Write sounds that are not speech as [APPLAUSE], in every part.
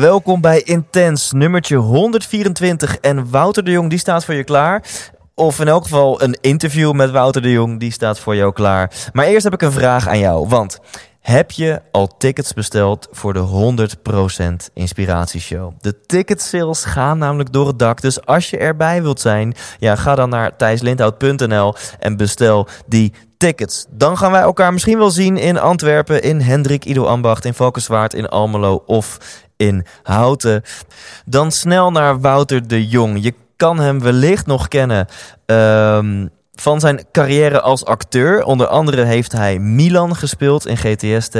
Welkom bij Intens, nummertje 124. En Wouter de Jong, die staat voor je klaar. Of in elk geval een interview met Wouter de Jong, die staat voor jou klaar. Maar eerst heb ik een vraag aan jou. Want heb je al tickets besteld voor de 100% Inspiratieshow? De ticket sales gaan namelijk door het dak. Dus als je erbij wilt zijn, ja, ga dan naar thijslindhout.nl en bestel die tickets. Dan gaan wij elkaar misschien wel zien in Antwerpen, in Hendrik Ido Ambacht, in Valkenswaard, in Almelo of in Houten. Dan snel naar Wouter de Jong. Je kan hem wellicht nog kennen ehm, van zijn carrière als acteur. Onder andere heeft hij Milan gespeeld in GTST.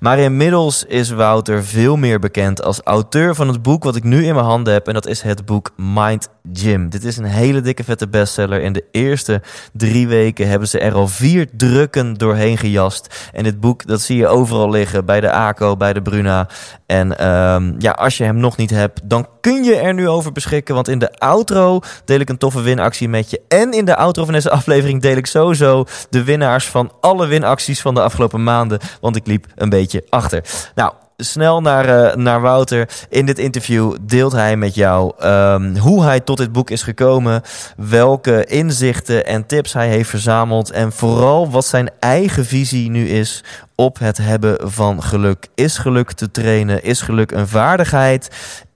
Maar inmiddels is Wouter veel meer bekend als auteur van het boek wat ik nu in mijn handen heb. En dat is het boek Mind Gym. Dit is een hele dikke vette bestseller. In de eerste drie weken hebben ze er al vier drukken doorheen gejast. En dit boek dat zie je overal liggen. Bij de ACO, bij de Bruna. En ehm, ja, als je hem nog niet hebt, dan kun je er nu over beschikken. Want in de outro deel ik een toffe winactie met je. En in de outro van deze aflevering deel ik sowieso de winnaars van alle winacties van de afgelopen maanden. Want ik liep een beetje achter. Nou, snel naar, eh, naar Wouter. In dit interview deelt hij met jou ehm, hoe hij tot dit boek is gekomen. Welke inzichten en tips hij heeft verzameld. En vooral wat zijn eigen visie nu is op het hebben van geluk. Is geluk te trainen? Is geluk een vaardigheid?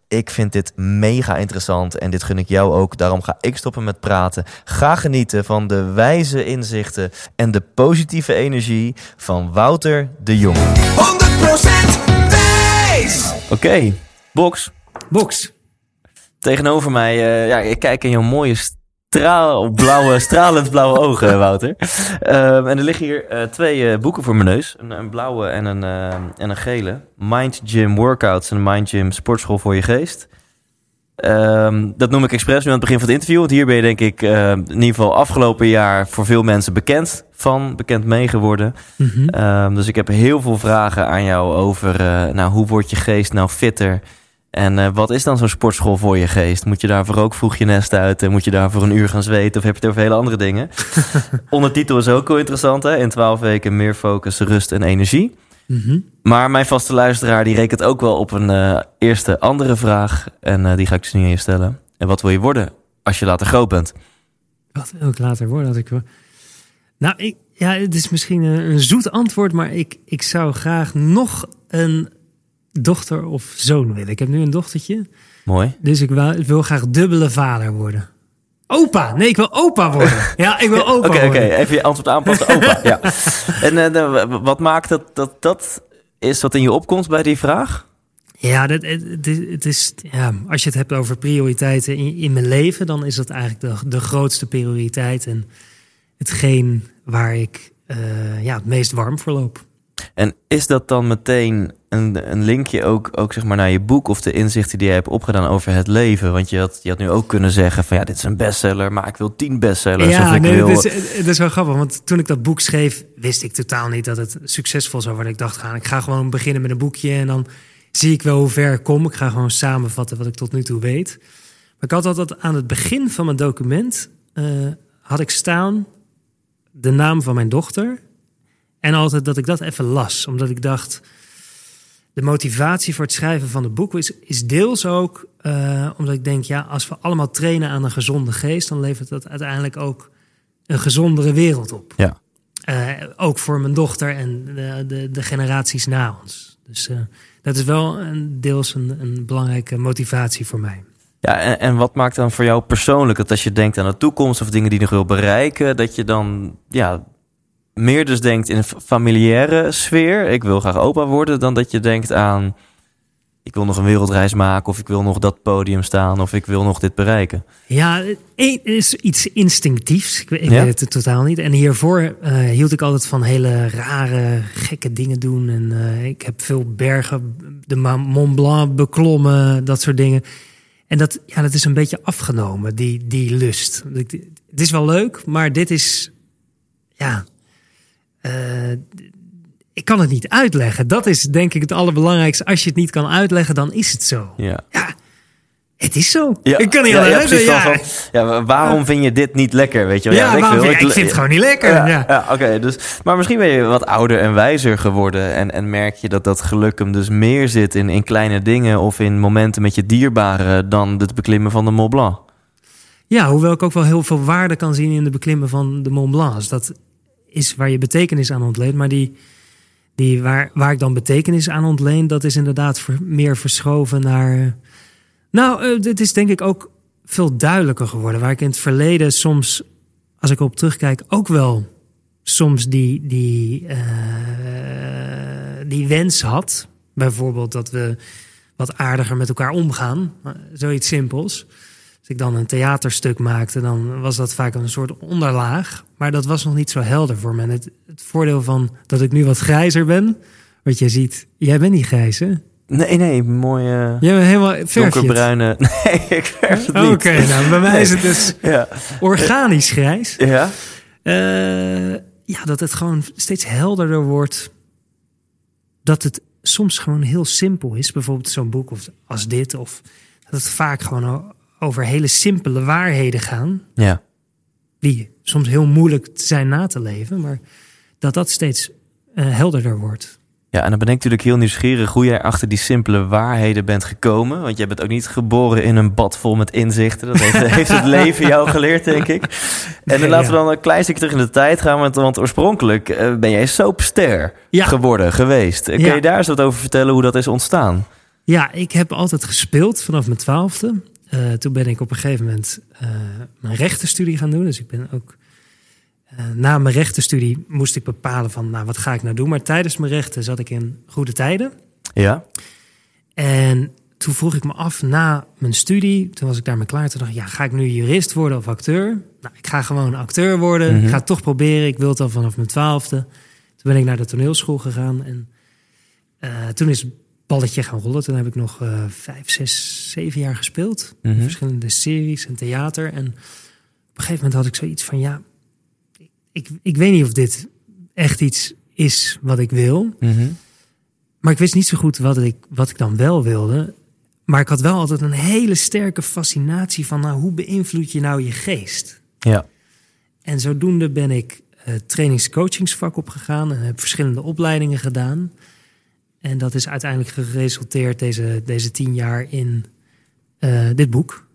Ik vind dit mega interessant en dit gun ik jou ook. Daarom ga ik stoppen met praten. Ga genieten van de wijze inzichten en de positieve energie van Wouter de Jong. 100% Thijs. Oké, Box. Box. Tegenover mij, eh, ja, ik kijk in jouw mooie straal, blauwe, stralend blauwe [LAUGHS] ogen, Wouter. Ehm, en er liggen hier eh, twee eh, boeken voor mijn neus. Een, een blauwe en een, eh, en een gele. Mind Gym Workouts en Mind Gym Sportschool voor je geest. Ehm, dat noem ik expres nu aan het begin van het interview. Want hier ben je denk ik in ieder geval afgelopen jaar voor veel mensen bekend van, bekend mee geworden. Mhm. Ehm, dus ik heb heel veel vragen aan jou over nou, hoe wordt je geest nou fitter? En eh, wat is dan zo'n sportschool voor je geest? Moet je daarvoor ook vroeg je nest uit? En moet je daarvoor een uur gaan zweten? Of heb je het over hele andere dingen? [LAUGHS] Ondertitel is ook wel interessant. Hè? In twaalf weken meer focus, rust en energie. Mhm. Maar mijn vaste luisteraar die rekent ook wel op een eh, eerste andere vraag. En eh, die ga ik dus nu aan je stellen. En wat wil je worden als je later groot bent? Wat wil ik later worden? Dat ik... Nou, ik, ja, het is misschien een, een zoet antwoord, maar ik, ik zou graag nog een dochter of zoon willen. Ik heb nu een dochtertje, Mooi. dus ik wil, ik wil graag dubbele vader worden. Opa! Nee, ik wil opa worden. [LAUGHS] Ja, ik wil opa Oké, oké. Even je antwoord aanpassen. Opa, ja. [LAUGHS] En eh, wat maakt dat, dat dat is wat in je opkomt bij die vraag? Ja, dat, het, het is, het is, ja, als je het hebt over prioriteiten in, in mijn leven, dan is dat eigenlijk de, de grootste prioriteit en hetgeen waar ik eh, ja, het meest warm voor loop. En is dat dan meteen een, een linkje ook, ook zeg maar naar je boek of de inzichten die je hebt opgedaan over het leven? Want je had, je had nu ook kunnen zeggen van ja, dit is een bestseller, maar ik wil tien bestsellers. of Ja, ik nee, wil... het, is, het is wel grappig, want toen ik dat boek schreef, wist ik totaal niet dat het succesvol zou worden. Ik dacht, ga, ik ga gewoon beginnen met een boekje en dan zie ik wel hoe ver ik kom. Ik ga gewoon samenvatten wat ik tot nu toe weet. Maar ik had altijd aan het begin van mijn document, eh, had ik staan de naam van mijn dochter. En altijd dat ik dat even las, omdat ik dacht, de motivatie voor het schrijven van het boek is, is deels ook eh, omdat ik denk, ja, als we allemaal trainen aan een gezonde geest, dan levert dat uiteindelijk ook een gezondere wereld op. Ja. Eh, ook voor mijn dochter en de, de, de generaties na ons. Dus eh, dat is wel een, deels een, een belangrijke motivatie voor mij. Ja, en, en wat maakt dan voor jou persoonlijk dat als je denkt aan de toekomst of dingen die je nog wil bereiken, dat je dan ja, meer dus denkt in een fa- familiaire sfeer, ik wil graag opa worden, dan dat je denkt aan ik wil nog een wereldreis maken, of ik wil nog dat podium staan, of ik wil nog dit bereiken. Ja, het is iets instinctiefs. Ik, weet- Ja? het totaal niet. En hiervoor eh, hield ik altijd van hele rare, gekke dingen doen. En eh, ik heb veel bergen, de Mont Blanc beklommen, dat soort dingen. En dat, ja, dat is een beetje afgenomen, die, die lust. Het is wel leuk, maar dit is, ja, ik kan het niet uitleggen. Dat is denk ik het allerbelangrijkste. Als je het niet kan uitleggen, dan is het zo. Ja. Ja, het is zo. Ja, ik kan niet ja, anders ja, van- ja, waarom vind je dit niet lekker? Weet je wel? Ja, weet waarom ik vind het gewoon niet lekker. Ja, oké. dus, maar misschien ben je wat ouder en wijzer geworden. En, en merk je dat dat geluk hem dus meer zit in, in kleine dingen of in momenten met je dierbaren dan het beklimmen van de Mont Blanc. Ja, hoewel ik ook wel heel veel waarde kan zien in de beklimmen van de Mont Blanc. Dus Dat is waar je betekenis aan ontleent. Maar die, die waar, waar ik dan betekenis aan ontleen, dat is inderdaad meer verschoven naar. Nou, eh, dit is denk ik ook veel duidelijker geworden. Waar ik in het verleden soms, als ik op terugkijk, ook wel soms die, die, eh, die wens had. Bijvoorbeeld dat we wat aardiger met elkaar omgaan. Eh, Zoiets simpels. Als ik dan een theaterstuk maakte, dan was dat vaak een soort onderlaag. Maar dat was nog niet zo helder voor me. Het, het voordeel van dat ik nu wat grijzer ben. Wat je ziet, jij bent niet grijs, hè? Nee, nee, mooie Jij bent helemaal donkerbruine. [LAUGHS] Nee, ik verf het Oké, niet. nou bij mij is het dus [LAUGHS] Ja. organisch grijs. ja? Eh, ja, dat het gewoon steeds helderder wordt. Dat het soms gewoon heel simpel is. Bijvoorbeeld zo'n boek of als dit. Of dat het vaak gewoon over hele simpele waarheden gaan. Ja. Die soms heel moeilijk zijn na te leven. Maar dat dat steeds eh, helderder wordt. Ja, en dan ben ik natuurlijk heel nieuwsgierig hoe jij achter die simpele waarheden bent gekomen. Want jij bent ook niet geboren in een bad vol met inzichten. Dat heeft, [LAUGHS] heeft het leven jou geleerd, denk ik. En dan laten we dan een klein stukje terug in de tijd gaan. Want, want oorspronkelijk eh, ben jij soapster Ja. geworden, geweest. Kun Ja. je daar eens wat over vertellen hoe dat is ontstaan? Ja, ik heb altijd gespeeld vanaf mijn twaalfde. Eh, toen ben ik op een gegeven moment eh, mijn rechtenstudie gaan doen. Dus ik ben ook... eh, na mijn rechtenstudie moest ik bepalen van... nou, wat ga ik nou doen? Maar tijdens mijn rechten zat ik in goede tijden. Ja? En toen vroeg ik me af na mijn studie... toen was ik daarmee klaar. Toen dacht ik, ja, ga ik nu jurist worden of acteur? Nou, ik ga gewoon acteur worden. Mhm. Ik ga het toch proberen. Ik wil het al vanaf mijn twaalfde. Toen ben ik naar de toneelschool gegaan. En toen is balletje gaan rollen. Toen heb ik nog eh, vijf, zes, zeven jaar gespeeld. Mhm. Verschillende series en theater. En op een gegeven moment had ik zoiets van... ja, ik, ik weet niet of dit echt iets is wat ik wil. Mhm. Maar ik wist niet zo goed wat ik, wat ik dan wel wilde. Maar ik had wel altijd een hele sterke fascinatie van... Nou, hoe beïnvloed je nou je geest? Ja. En zodoende ben ik eh trainings-coachingsvak opgegaan... en heb verschillende opleidingen gedaan. En dat is uiteindelijk geresulteerd deze, deze tien jaar in eh, dit boek.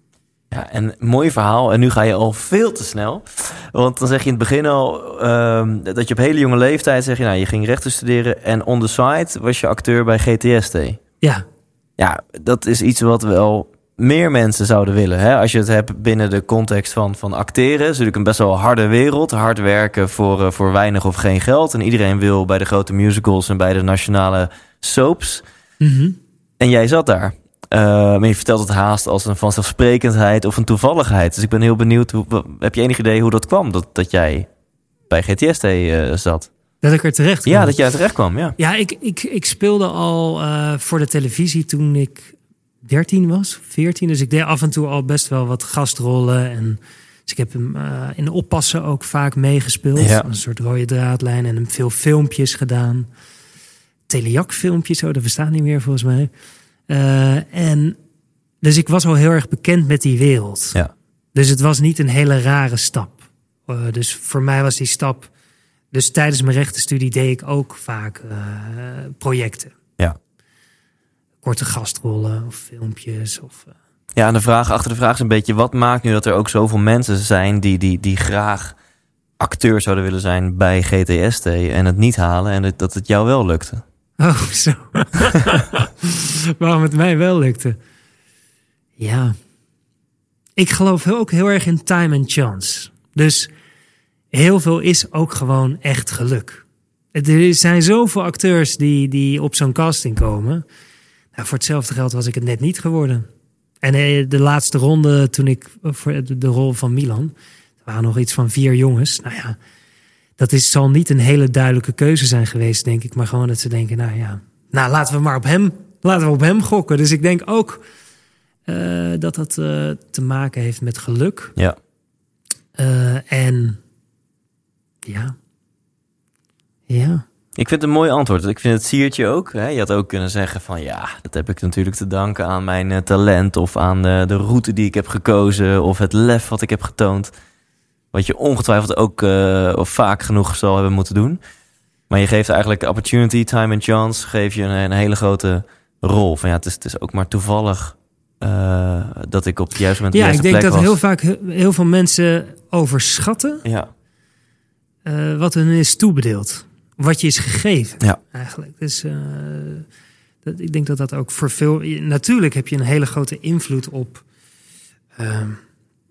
Ja, en mooi verhaal. En nu ga je al veel te snel. Want dan zeg je in het begin al ehm, dat je op hele jonge leeftijd zeg je, nou, je ging rechten studeren en on the side was je acteur bij GTST. Ja, Ja, dat is iets wat wel meer mensen zouden willen. Hè? Als je het hebt binnen de context van, van acteren. Het is natuurlijk een best wel harde wereld. Hard werken voor, eh, voor weinig of geen geld. En iedereen wil bij de grote musicals en bij de nationale soaps. Mhm. En jij zat daar. Eh, maar je vertelt het haast als een vanzelfsprekendheid of een toevalligheid. Dus ik ben heel benieuwd. Hoe, heb je enig idee hoe dat kwam? Dat, dat jij bij GTST eh, zat? dat ik er terecht kwam. Ja, dat jij er terecht kwam. Ja. Ja, ik, ik, ik speelde al eh, voor de televisie toen ik 13 was, 14. Dus ik deed af en toe al best wel wat gastrollen. En, dus ik heb hem eh, in oppassen ook vaak meegespeeld. Ja. Een soort rode draadlijn en veel filmpjes gedaan. Telejak-filmpjes, oh, dat bestaat niet meer volgens mij. Eh, en dus ik was al heel erg bekend met die wereld. Ja. Dus het was niet een hele rare stap. Eh, dus voor mij was die stap. Dus tijdens mijn rechtenstudie deed ik ook vaak eh, projecten. Ja. Korte gastrollen of filmpjes. Of, Ja, en de vraag achter de vraag is een beetje... wat maakt nu dat er ook zoveel mensen zijn... die, die, die graag acteur zouden willen zijn bij GTST... en het niet halen en dat het jou wel lukte? Oh, zo. [LAUGHS] Waarom het mij wel lukte. Ja. Ik geloof ook heel erg in time and chance. Dus heel veel is ook gewoon echt geluk. Er zijn zoveel acteurs die, die op zo'n casting komen. Nou, voor hetzelfde geld was ik het net niet geworden. En eh, de laatste ronde, toen ik voor de, de rol van Milan, er waren nog iets van vier jongens. Nou ja, dat is, zal niet een hele duidelijke keuze zijn geweest, denk ik. Maar gewoon dat ze denken, nou ja, nou laten we maar op hem, laten we op hem gokken. Dus ik denk ook eh, dat dat eh, te maken heeft met geluk. Ja. Eh, en ja, ja. Ik vind het een mooi antwoord. Ik vind het siertje ook. Hè? Je had ook kunnen zeggen van ja, dat heb ik natuurlijk te danken aan mijn talent of aan de, de route die ik heb gekozen of het lef wat ik heb getoond. Wat je ongetwijfeld ook eh, vaak genoeg zal hebben moeten doen. Maar je geeft eigenlijk opportunity, time en chance, geef je een, een hele grote rol. Van ja, het is, het is ook maar toevallig eh, dat ik op het juiste moment Ja, de ik denk dat was. heel vaak he- heel veel mensen overschatten Ja, eh, wat hun is toebedeeld. Wat je is gegeven, Ja. eigenlijk. Dus dat, ik denk dat dat ook voor veel... Natuurlijk heb je een hele grote invloed op...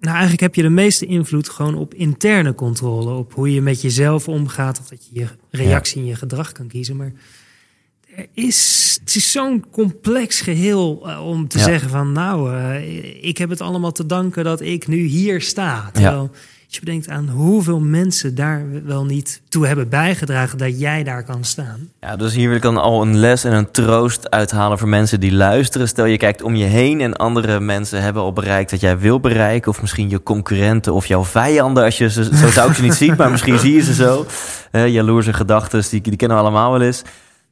nou, eigenlijk heb je de meeste invloed gewoon op interne controle. Op hoe je met jezelf omgaat. Of dat je je reactie en je gedrag kan kiezen. Maar er is, het is zo'n complex geheel eh, om te Ja. zeggen van... Nou, eh, ik heb het allemaal te danken dat ik nu hier sta. Terwijl je bedenkt aan hoeveel mensen daar wel niet toe hebben bijgedragen... dat jij daar kan staan. Ja, dus hier wil ik dan al een les en een troost uithalen voor mensen die luisteren. Stel je kijkt om je heen en andere mensen hebben al bereikt wat jij wil bereiken. Of misschien je concurrenten of jouw vijanden. Als je ze, zo zou ik ze niet zien, maar misschien zie je ze zo. Eh jaloerse gedachten, die, die kennen we allemaal wel eens.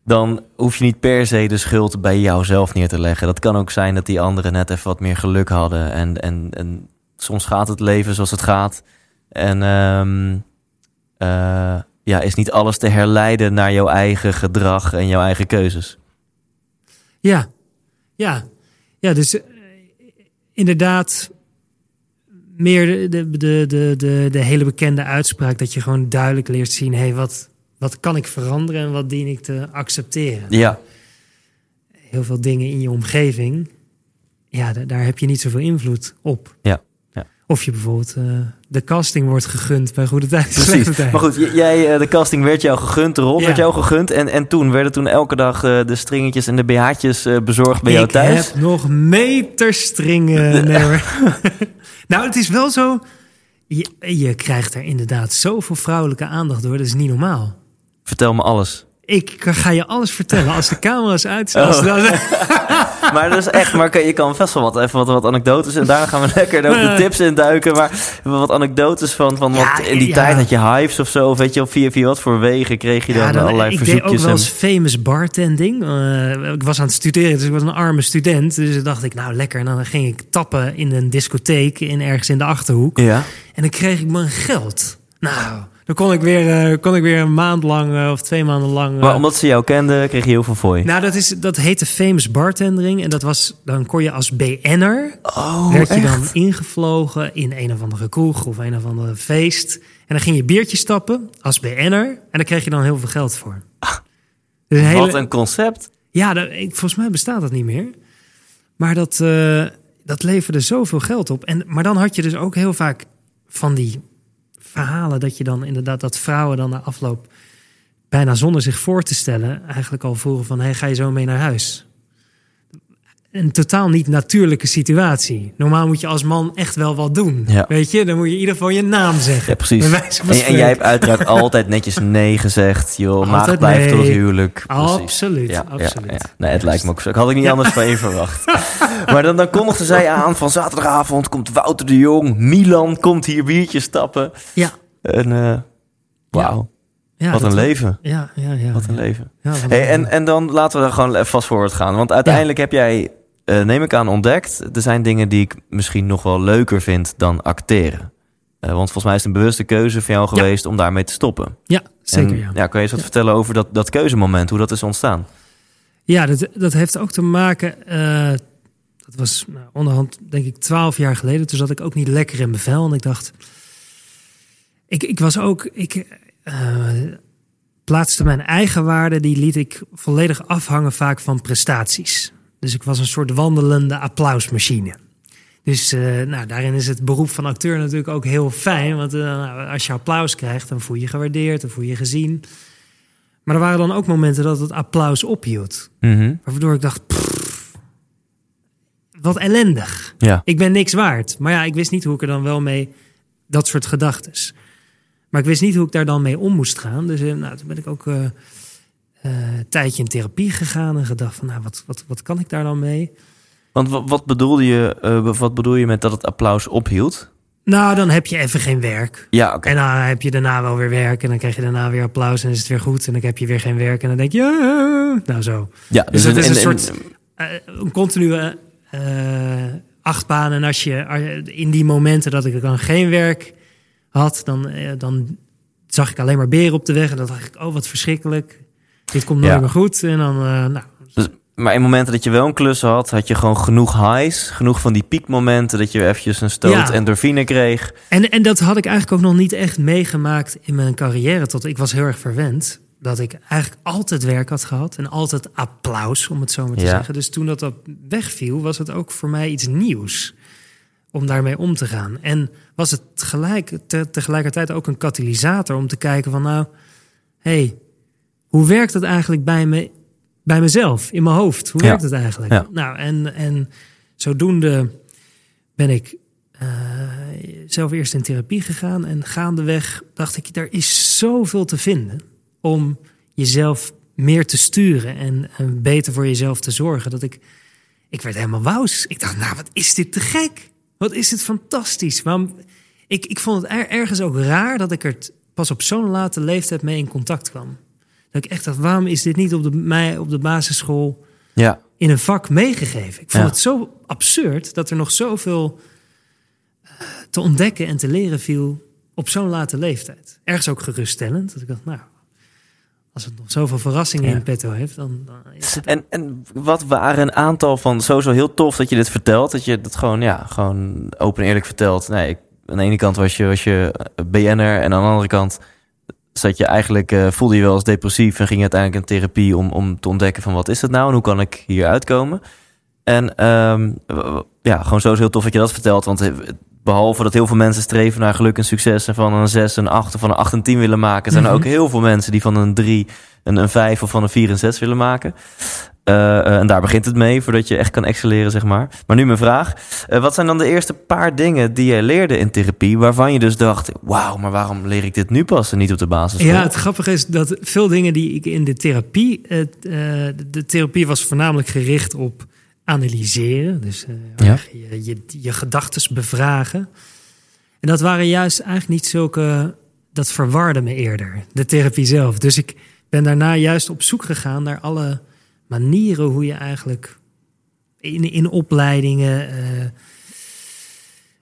Dan hoef je niet per se de schuld bij jouzelf neer te leggen. Dat kan ook zijn dat die anderen net even wat meer geluk hadden. En, en, en soms gaat het leven zoals het gaat. En ehm, eh, ja, is niet alles te herleiden naar jouw eigen gedrag en jouw eigen keuzes. Ja, ja, ja dus eh, inderdaad meer de, de, de, de, de, hele bekende uitspraak... dat je gewoon duidelijk leert zien... Hey, wat, wat kan ik veranderen en wat dien ik te accepteren? Ja, Heel veel dingen in je omgeving... ja, da- daar heb je niet zoveel invloed op. Ja. Of je bijvoorbeeld eh, de casting wordt gegund bij Goede Tijd. Precies. Tijd. Maar goed, jij, eh, de casting werd jou gegund, de rol Ja. werd jou gegund. En, en toen werden toen elke dag eh, de stringetjes en de BH'tjes bezorgd bij jou ik thuis. heb nog meterstringen. Nee, hoor. [LAUGHS] nou, het is wel zo. Je, je krijgt er inderdaad zoveel vrouwelijke aandacht door. Dat is niet normaal. Vertel me alles. Ik ga je alles vertellen als de [LAUGHS] camera's uit Oh. de- [LAUGHS] Maar dat is echt, maar je kan vast wel wat, even wat, wat anekdotes. En daar gaan we lekker ook de tips in duiken. Maar wat anekdotes van, van wat in die ja. tijd had je hypes of zo. Of weet je, op via, via wat voor wegen kreeg je dan, Ja, dan- allerlei ik deed verzoekjes. ook wel en- eens famous bartending. Eh, ik was aan het studeren, dus ik was een arme student. Dus dan dacht ik, nou lekker. En dan ging ik tappen in een discotheek in, ergens in de Achterhoek. Ja. En dan kreeg ik mijn geld. Nou, dan kon ik weer, eh, kon ik weer een maand lang eh, of twee maanden lang... eh, Maar omdat ze jou kenden, kreeg je heel veel fooi. Nou, dat, is, dat heette famous bartendering. En dat was, dan kon je als BN'er... Oh, werd je dan ingevlogen in een of andere kroeg of een of andere feest. En dan ging je biertjes stappen als BN'er. En daar kreeg je dan heel veel geld voor. Dus een hele- Wat een concept. Ja, dat, ik, volgens mij bestaat dat niet meer. Maar dat, eh, dat leverde zoveel geld op. En, maar dan had je dus ook heel vaak van die verhalen... dat je dan inderdaad dat vrouwen dan na afloop... bijna zonder zich voor te stellen... eigenlijk al vroegen van... Hey, ga je zo mee naar huis? Een totaal niet natuurlijke situatie. Normaal moet je als man echt wel wat doen. Ja. Weet je, dan moet je in ieder geval je naam zeggen. Ja, precies. En, jij hebt uiteraard altijd netjes nee gezegd. Joh, maag Altijd blijven tot het nee. huwelijk. Precies. Absoluut, Ja, absoluut. Ja. Nee, het lijkt me ook zo. Ik had ik niet anders van je [LAUGHS] verwacht. maar dan, dan kondigde zij aan van zaterdagavond komt Wouter de Jong. Milan komt hier biertjes stappen. Ja, En eh wauw, ja, wat een leven. Ja, ja, ja. Wat een leven. Ja, Hey, en, en dan laten we daar gewoon even vast voorwaarts gaan. Want uiteindelijk heb jij, eh, neem ik aan, ontdekt... er zijn dingen die ik misschien nog wel leuker vind dan acteren. Eh, want volgens mij is het een bewuste keuze van jou Ja. geweest om daarmee te stoppen. Ja, zeker. En, ja. ja, kan je eens wat Ja. vertellen over dat, dat keuzemoment, hoe dat is ontstaan? Ja, dat, dat heeft ook te maken. eh, dat was nou, onderhand, denk ik, twaalf jaar geleden. Toen zat ik ook niet lekker in mijn vel. En ik dacht. Ik, ik was ook. Ik plaatste mijn eigen waarde. Die liet ik volledig afhangen vaak van prestaties. Dus ik was een soort wandelende applausmachine. Dus eh, nou, daarin is het beroep van acteur natuurlijk ook heel fijn. Want eh, nou, als je applaus krijgt, dan voel je je gewaardeerd, dan voel je je gezien. Maar er waren dan ook momenten dat het applaus ophield. Mhm. Waardoor ik dacht, pff, wat ellendig. Ja. Ik ben niks waard. Maar ja, ik wist niet hoe ik er dan wel mee, dat soort gedachtes. Maar ik wist niet hoe ik daar dan mee om moest gaan. Dus eh, nou, toen ben ik ook een tijdje in therapie gegaan en gedacht van, nou, wat, wat, wat kan ik daar dan mee? Want wat, wat bedoelde je, eh, wat bedoel je met dat het applaus ophield? Nou, dan heb je even geen werk. Ja. En dan heb je daarna wel weer werk. En dan krijg je daarna weer applaus en is het weer goed. En dan heb je weer geen werk. En dan denk je, "Ah." nou zo. Ja, Dus dat is een en- soort eh, een continue eh, achtbaan. En als je in die momenten dat ik dan geen werk had, dan, eh, dan zag ik alleen maar beren op de weg. En dan dacht ik, oh wat verschrikkelijk. Dit komt nooit Ja. meer goed. En dan, eh, nou, Dus- maar in momenten dat je wel een klus had, had je gewoon genoeg highs. Genoeg van die piekmomenten dat je eventjes een stoot Ja. endorfine kreeg. En, en dat had ik eigenlijk ook nog niet echt meegemaakt in mijn carrière. Tot ik was heel erg verwend. Dat ik eigenlijk altijd werk had gehad. En altijd applaus, om het zo maar te Ja. zeggen. Dus toen dat, dat wegviel, was het ook voor mij iets nieuws. Om daarmee om te gaan. En was het tegelijk, te- tegelijkertijd ook een katalysator om te kijken van... nou, hey, hoe werkt het eigenlijk bij, me, bij mezelf, in mijn hoofd? Hoe Ja. werkt het eigenlijk? Ja. Nou, en, en zodoende ben ik eh, zelf eerst in therapie gegaan. En gaandeweg dacht ik, er is zoveel te vinden om jezelf meer te sturen en, en beter voor jezelf te zorgen. Dat ik, ik werd helemaal wous. Ik dacht, nou, wat is dit te gek? Wat is dit fantastisch? Waarom, ik, ik vond het er- ergens ook raar dat ik er pas op zo'n late leeftijd mee in contact kwam. Dat ik echt dacht, waarom is dit niet op de, mij op de basisschool Ja, in een vak meegegeven. Ik vond Ja. het zo absurd dat er nog zoveel eh, te ontdekken en te leren viel op zo'n late leeftijd. Ergens ook geruststellend. Dat ik dacht, nou, als het nog zoveel verrassingen Ja. in petto heeft, dan, dan is het... En, en wat waren een aantal van sowieso heel tof dat je dit vertelt? Dat je dat gewoon, ja, gewoon open en eerlijk vertelt. Nee, ik, aan de ene kant was je, was je eh, BN'er en aan de andere kant zat je eigenlijk, eh, voelde je wel als depressief en ging je uiteindelijk in therapie om, om te ontdekken van wat is het nou en hoe kan ik hier uitkomen? En w- ja, gewoon sowieso heel tof dat je dat vertelt, want eh, behalve dat heel veel mensen streven naar geluk en succes en van een 6, een 8 of van een 8 en 10 willen maken, zijn er Mhm. ook heel veel mensen die van een 3 een, een 5 of van een 4 en 6 willen maken. Eh, eh, en daar begint het mee, voordat je echt kan excelleren, zeg maar. Maar nu mijn vraag. Eh, wat zijn dan de eerste paar dingen die je leerde in therapie... waarvan je dus dacht, wauw, maar waarom leer ik dit nu pas en niet op de basisschool? Ja, het grappige is dat veel dingen die ik in de therapie... de, therapie was voornamelijk gericht op analyseren. Dus Ja. je, je, je gedachten bevragen. En dat waren juist eigenlijk niet zulke... Dat verwarde me eerder, de therapie zelf. Dus ik ben daarna juist op zoek gegaan naar alle manieren... hoe je eigenlijk in, in opleidingen... eh,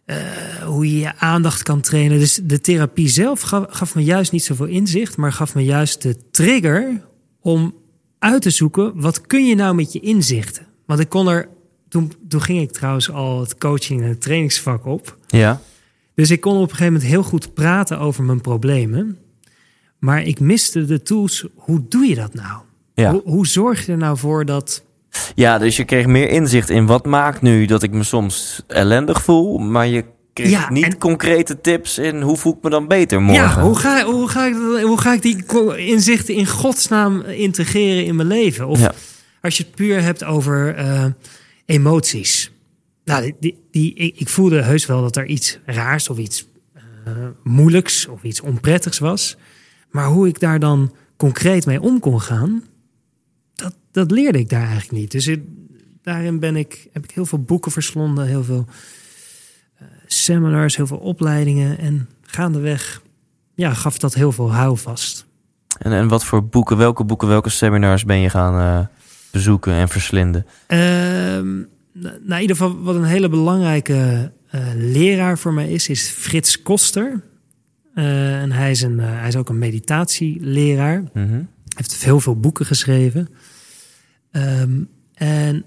eh, hoe je je aandacht kan trainen. Dus de therapie zelf gaf, gaf me juist niet zoveel inzicht, maar gaf me juist de trigger om uit te zoeken wat kun je nou met je inzichten. Want ik kon er toen, toen ging ik trouwens al het coaching en het trainingsvak op. Ja, Dus ik kon op een gegeven moment heel goed praten over mijn problemen. Maar ik miste de tools. Hoe doe je dat nou? Ja. Hoe, hoe zorg je er nou voor dat ja, dus je kreeg meer inzicht in wat maakt nu dat ik me soms ellendig voel... maar je kreeg Ja, niet en- concrete tips in hoe voel ik me dan beter morgen. Ja, hoe ga, hoe, ga ik, dat- hoe ga ik die inzichten in godsnaam integreren in mijn leven? Of Ja. als je het puur hebt over eh, emoties. Nou, die, die, ik, voelde heus wel dat er iets raars of iets eh, moeilijks of iets onprettigs was. Maar hoe ik daar dan concreet mee om kon gaan, dat, leerde ik daar eigenlijk niet. Dus daarin ben ik, heb ik heel veel boeken verslonden, heel veel eh, seminars, heel veel opleidingen. En gaandeweg ja, gaf dat heel veel houvast. En, en wat voor boeken, welke boeken, welke seminars ben je gaan eh, bezoeken en verslinden? Ehm, nou, in ieder geval, wat een hele belangrijke eh, leraar voor mij is, is Frits Koster. En hij is, een, hij is ook een meditatieleraar. Hij heeft heel veel boeken geschreven. Ehm, en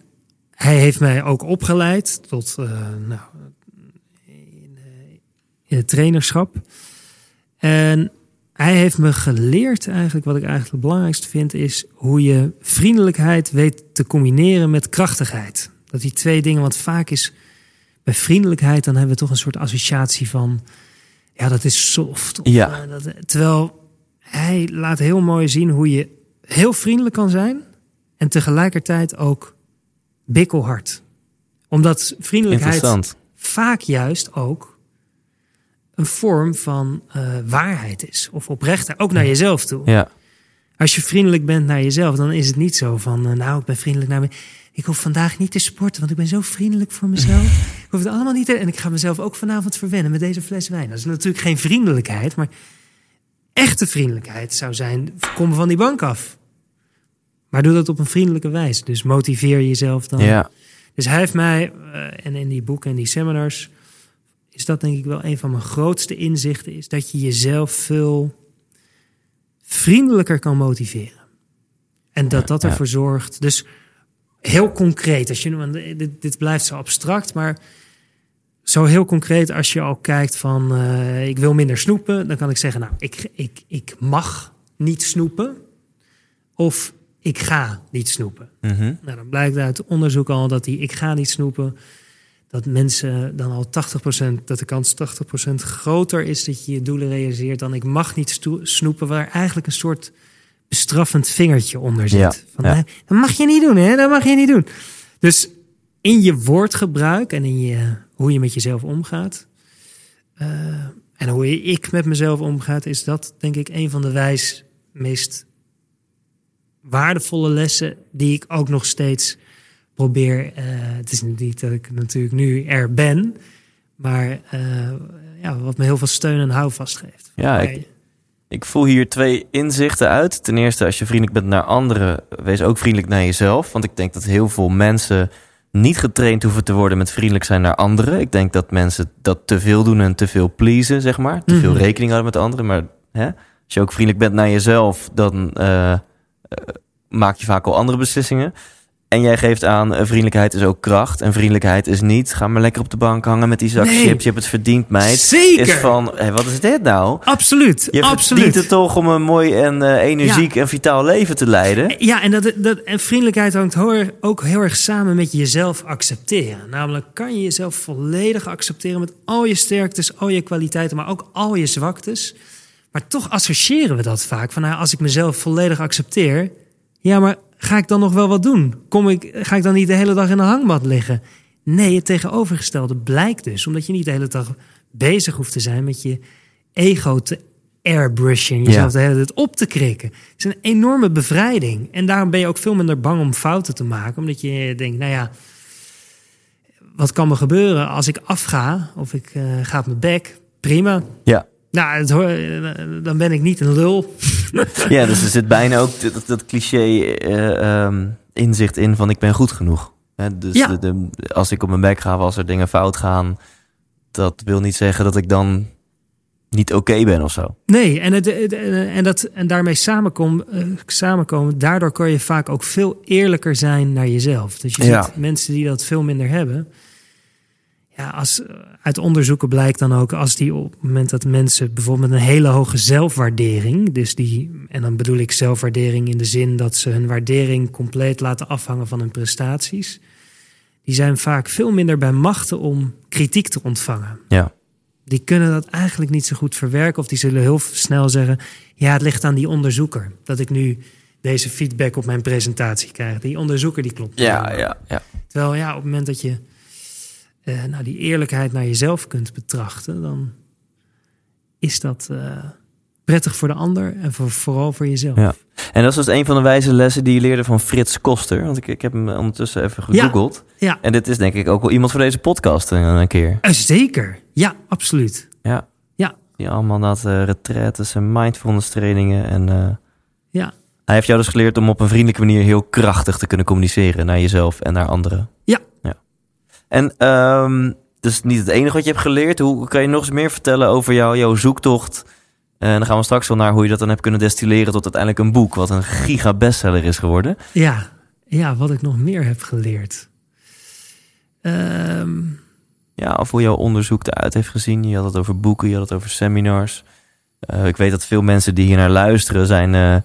hij heeft mij ook opgeleid tot eh, nou, in, eh, in het trainerschap. En hij heeft me geleerd, eigenlijk wat ik eigenlijk het belangrijkste vind, is hoe je vriendelijkheid weet te combineren met krachtigheid. Dat die twee dingen, want vaak is bij vriendelijkheid, dan hebben we toch een soort associatie van, ja, dat is soft. Of, Ja. eh, dat, terwijl hij laat heel mooi zien hoe je heel vriendelijk kan zijn en tegelijkertijd ook bikkelhard. Omdat vriendelijkheid vaak juist ook een vorm van eh, waarheid is. Of oprechtheid, ook naar jezelf toe. Ja. Als je vriendelijk bent naar jezelf, dan is het niet zo van... eh, nou, ik ben vriendelijk naar me. Ik hoef vandaag niet te sporten, want ik ben zo vriendelijk voor mezelf. [LAUGHS] ik hoef het allemaal niet te... En ik ga mezelf ook vanavond verwennen met deze fles wijn. Dat is natuurlijk geen vriendelijkheid, maar... echte vriendelijkheid zou zijn... kom van die bank af. Maar doe dat op een vriendelijke wijze. Dus motiveer jezelf dan. Ja. Dus hij heeft mij, eh, en in die boeken en die seminars, is dat denk ik wel een van mijn grootste inzichten, is dat je jezelf veel vriendelijker kan motiveren. En dat dat ervoor zorgt. Dus heel concreet, als je, dit, dit blijft zo abstract, maar zo heel concreet als je al kijkt van eh, ik wil minder snoepen, dan kan ik zeggen, nou, ik, ik, ik mag niet snoepen. Of ik ga niet snoepen. Mhm. Nou, dan blijkt uit onderzoek al dat die ik ga niet snoepen, dat mensen dan al 80%, dat de kans 80% groter is dat je je doelen realiseert dan ik mag niet snoepen, waar eigenlijk een soort bestraffend vingertje onder zit. Ja, Van, ja. nee, dat mag je niet doen, hè? Dat mag je niet doen. Dus in je woordgebruik en in je, hoe je met jezelf omgaat, eh, en hoe ik met mezelf omgaat, is dat denk ik een van de wijs meest waardevolle lessen die ik ook nog steeds probeer. eh, het is niet dat ik natuurlijk nu er ben, maar eh, ja, wat me heel veel steun en houvast geeft. Ja, ik, ik voel hier twee inzichten uit. Ten eerste, als je vriendelijk bent naar anderen, wees ook vriendelijk naar jezelf. Want ik denk dat heel veel mensen niet getraind hoeven te worden met vriendelijk zijn naar anderen. Ik denk dat mensen dat te veel doen en te veel pleasen, zeg maar. Te veel Mhm. rekening houden met anderen. Maar hè, als je ook vriendelijk bent naar jezelf, dan eh, maak je vaak al andere beslissingen. En jij geeft aan, eh, vriendelijkheid is ook kracht. En vriendelijkheid is niet, ga maar lekker op de bank hangen met die zak Nee. chips. Je hebt het verdiend, meid. Zeker. Is van, wat is dit nou? Absoluut, Je absoluut. verdient het toch om een mooi en eh, energiek en vitaal leven te leiden. Ja, en, dat, dat, en vriendelijkheid hangt ook heel erg samen met jezelf accepteren. Namelijk, kan je jezelf volledig accepteren met al je sterktes, al je kwaliteiten, maar ook al je zwaktes. Maar toch associëren we dat vaak. Van nou, als ik mezelf volledig accepteer, ja, maar ga ik dan nog wel wat doen? Kom ik, ga ik dan niet de hele dag in een hangmat liggen? Nee, het tegenovergestelde blijkt dus. Omdat je niet de hele dag bezig hoeft te zijn met je ego te airbrushen. en Jezelf Ja. de hele tijd op te krikken. Het is een enorme bevrijding. En daarom ben je ook veel minder bang om fouten te maken. Omdat je denkt, nou ja, wat kan me gebeuren als ik afga? Of ik eh, ga op mijn bek? Prima. Ja. Nou, het eh, dan ben ik niet een lul. [LAUGHS] Ja, dus er zit bijna ook dat, dat cliché eh, ehm, inzicht in van ik ben goed genoeg. Hè, dus Ja. de, de- als ik op mijn bek ga of als er dingen fout gaan, dat wil niet zeggen dat ik dan niet oké ben of zo. Nee, en, het, het- en, dat, en daarmee samenkom, eh, samenkomen, daardoor kan je vaak ook veel eerlijker zijn naar jezelf. Dus je Ja. ziet mensen die dat veel minder hebben. Ja, als, uit onderzoeken blijkt dan ook, als die op het moment dat mensen bijvoorbeeld met een hele hoge zelfwaardering, dus die, en dan bedoel ik zelfwaardering in de zin dat ze hun waardering compleet laten afhangen van hun prestaties, die zijn vaak veel minder bij machten om kritiek te ontvangen Ja. die kunnen dat eigenlijk niet zo goed verwerken. Of die zullen heel snel zeggen: Ja, het ligt aan die onderzoeker. Dat ik nu deze feedback op mijn presentatie krijg. Die onderzoeker die klopt. Ja, ja, ja. Terwijl ja, op het moment dat je eh, nou, die eerlijkheid naar jezelf kunt betrachten, dan is dat eh, prettig voor de ander en voor, vooral voor jezelf. Ja. En dat is dus een van de wijze lessen die je leerde van Frits Koster. Want ik, ik heb hem ondertussen even gegoogeld. Ja, En dit is denk ik ook wel iemand voor deze podcast een, een keer. eh, zeker. Ja, absoluut. Ja. Ja. Die allemaal dat uh, retretes en mindfulness trainingen. En eh, Ja, hij heeft jou dus geleerd om op een vriendelijke manier heel krachtig te kunnen communiceren naar jezelf en naar anderen. Ja. ja. En ehm dus niet het enige wat je hebt geleerd. Hoe kan je nog eens meer vertellen over jou, jouw zoektocht? En dan gaan we straks wel naar hoe je dat dan hebt kunnen destilleren tot uiteindelijk een boek, wat een giga bestseller is geworden. ja, ja, wat ik nog meer heb geleerd. Ehm, Ja, of hoe jouw onderzoek eruit heeft gezien. Je had het over boeken, je had het over seminars. Eh, ik weet dat veel mensen die hier naar luisteren zijn eh,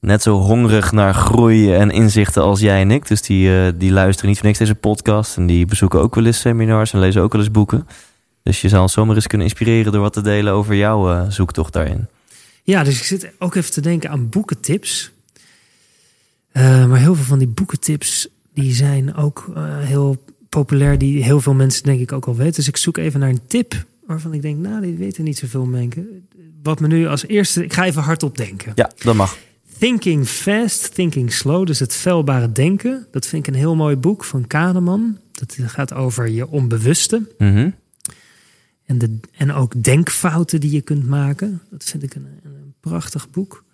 net zo hongerig naar groei en inzichten als jij en ik. Dus die, eh, die luisteren niet voor niks deze podcast. En die bezoeken ook wel eens seminars en lezen ook wel eens boeken. Dus je zou ons zomaar eens kunnen inspireren door wat te delen over jouw eh, zoektocht daarin. Ja, dus ik zit ook even te denken aan boekentips. Eh, maar heel veel van die boekentips die zijn ook heel populair die heel veel mensen denk ik ook al weten. Dus ik zoek even naar een tip waarvan ik denk, nou, die weten niet zoveel mensen. Wat me nu als eerste, ik ga even hardop denken. Ja, dat mag. Thinking Fast, Thinking Slow, dus het felbare denken. Dat vind ik een heel mooi boek van Kahneman. Dat gaat over je onbewuste. Mhm. En, de, en ook denkfouten die je kunt maken. Dat vind ik een, een prachtig boek.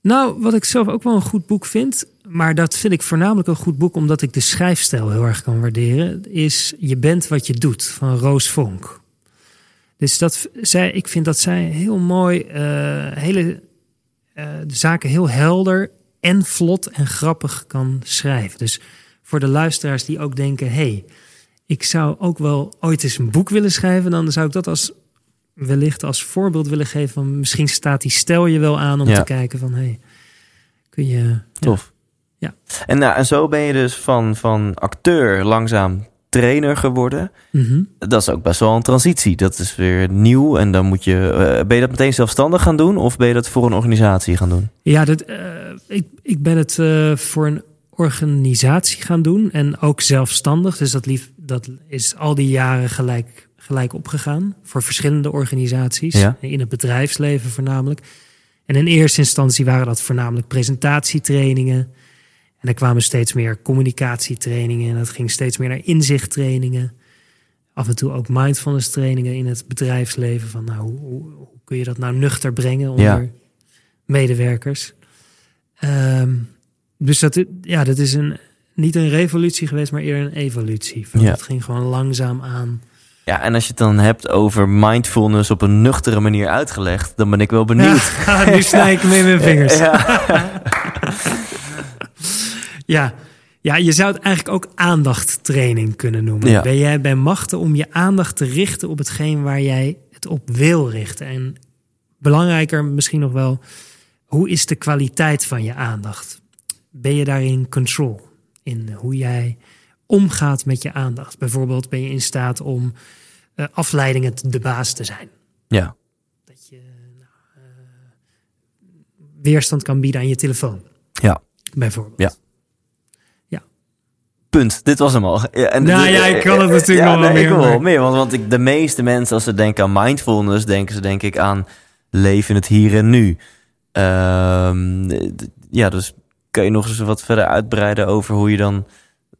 Nou, wat ik zelf ook wel een goed boek vind, maar dat vind ik voornamelijk een goed boek omdat ik de schrijfstijl heel erg kan waarderen, is Je bent wat je doet van Roos Vonk. Dus dat, zij, ik vind dat zij heel mooi, eh, hele de zaken heel helder en vlot en grappig kan schrijven. Dus voor de luisteraars die ook denken: hey, ik zou ook wel ooit eens een boek willen schrijven, dan zou ik dat als wellicht als voorbeeld willen geven. Van misschien staat die stel je wel aan om Ja. te kijken van hey, kun je. Tof. Ja. En, nou, en zo ben je dus van, van acteur langzaam trainer geworden. Mhm. Dat is ook best wel een transitie. Dat is weer nieuw. En dan moet je. eh, ben je dat meteen zelfstandig gaan doen? Of ben je dat voor een organisatie gaan doen? Ja, dat, eh, ik, ik ben het eh, voor een organisatie gaan doen en ook zelfstandig. Dus dat, lief, dat is al die jaren gelijk, gelijk opgegaan voor verschillende organisaties. Ja. In het bedrijfsleven voornamelijk. En in eerste instantie waren dat voornamelijk presentatietrainingen. En er kwamen steeds meer communicatietrainingen. En dat ging steeds meer naar inzichttrainingen. Af en toe ook mindfulness trainingen in het bedrijfsleven. Van nou, hoe, hoe, hoe kun je dat nou nuchter brengen onder Ja. medewerkers? Ehm, dus dat, ja, dat is een, niet een revolutie geweest, maar eerder een evolutie. Van, Ja. Het ging gewoon langzaam aan. Ja, en als je het dan hebt over mindfulness op een nuchtere manier uitgelegd, dan ben ik wel [LAUGHS] benieuwd. Ja, nu snij ik hem in mijn vingers. [LAUGHS] Ja. [LAUGHS] Ja, ja, je zou het eigenlijk ook aandachttraining kunnen noemen. Ja. Ben jij bij machten om je aandacht te richten op hetgeen waar jij het op wil richten? En belangrijker misschien nog wel, hoe is de kwaliteit van je aandacht? Ben je daarin control? In hoe jij omgaat met je aandacht? Bijvoorbeeld ben je in staat om eh, afleidingen de baas te zijn. ja. Dat je nou, eh, weerstand kan bieden aan je telefoon, Ja. bijvoorbeeld. Ja. Punt. Dit was hem al. Ja, en Nou ja, ik kan het natuurlijk ja, nog wel nee, meer, Ik wil maar- wel meer, want, want ik, de meeste mensen, als ze denken aan mindfulness, denken ze denk ik aan leven in het hier en nu. D- ja, dus kan je nog eens wat verder uitbreiden over hoe je dan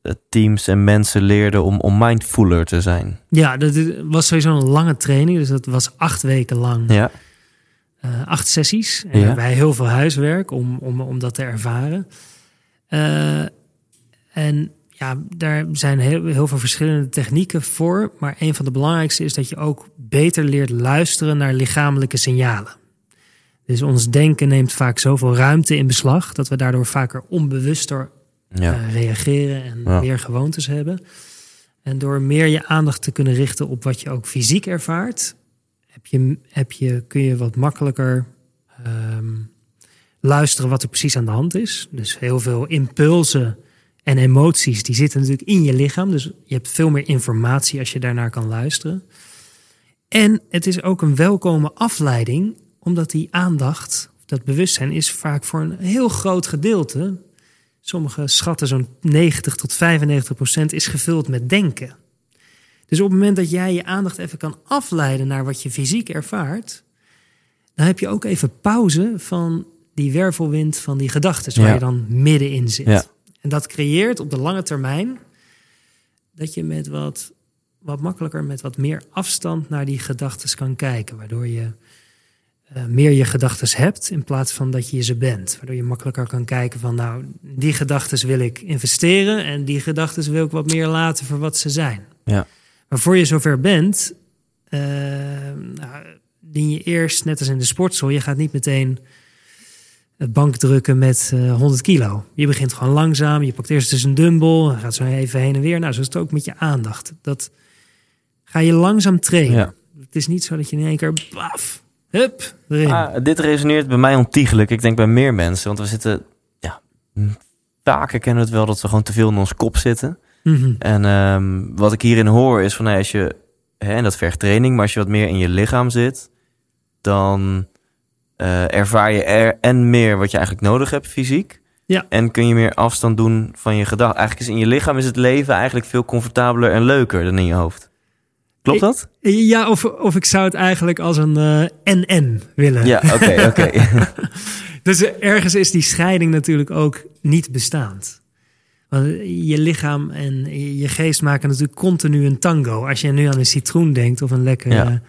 eh, teams en mensen leerde om, om mindfuller te zijn? Ja, dat was sowieso een lange training. Dus dat was acht weken lang. Ja, eh, acht sessies. En Ja. wij heel veel huiswerk om, om, om dat te ervaren. Eh, en ja, daar zijn heel, heel veel verschillende technieken voor. Maar een van de belangrijkste is dat je ook beter leert luisteren naar lichamelijke signalen. Dus ons denken neemt vaak zoveel ruimte in beslag dat we daardoor vaker onbewuster ja. eh, reageren en Ja. meer gewoontes hebben. En door meer je aandacht te kunnen richten op wat je ook fysiek ervaart, heb je, heb je, kun je wat makkelijker ehm, luisteren wat er precies aan de hand is. Dus heel veel impulsen en emoties, die zitten natuurlijk in je lichaam. Dus je hebt veel meer informatie als je daarnaar kan luisteren. En het is ook een welkome afleiding, omdat die aandacht, dat bewustzijn, is vaak voor een heel groot gedeelte sommige schatten zo'n 90 tot 95 procent is gevuld met denken. Dus op het moment dat jij je aandacht even kan afleiden naar wat je fysiek ervaart, dan heb je ook even pauze van die wervelwind van die gedachten waar Ja. je dan middenin zit. Ja. En dat creëert op de lange termijn dat je met wat, wat makkelijker, met wat meer afstand naar die gedachten kan kijken, waardoor je eh, meer je gedachten hebt in plaats van dat je ze bent. Waardoor je makkelijker kan kijken van nou, die gedachten wil ik investeren en die gedachten wil ik wat meer laten voor wat ze zijn. Ja. Maar voor je zover bent, nou, dien je eerst, net als in de sportschool, je gaat niet meteen het bank drukken met eh 100 kilo. Je begint gewoon langzaam, je pakt eerst dus een dumbbell, gaat zo even heen en weer. Nou, zo is het ook met je aandacht. Dat ga je langzaam trainen. Ja. Het is niet zo dat je in één keer, baf, hup, erin. Ah, dit resoneert bij mij ontiegelijk. Ik denk bij meer mensen. Want we zitten, ja, vaker kennen we het wel dat we gewoon te veel in ons kop zitten. Mhm. En ehm, wat ik hierin hoor is van, nou, als je, hè, en dat vergt training, maar als je wat meer in je lichaam zit, dan eh, ervaar je er en meer wat je eigenlijk nodig hebt fysiek. Ja. En kun je meer afstand doen van je gedachten. Eigenlijk is in je lichaam is het leven eigenlijk veel comfortabeler en leuker dan in je hoofd. Klopt dat? Ja, of, of ik zou het eigenlijk als een eh NN willen. Ja, oké, oké. [LAUGHS] [LAUGHS] Dus ergens is die scheiding natuurlijk ook niet bestaand. Want je lichaam en je geest maken natuurlijk continu een tango. Als je nu aan een citroen denkt of een lekkere, Ja.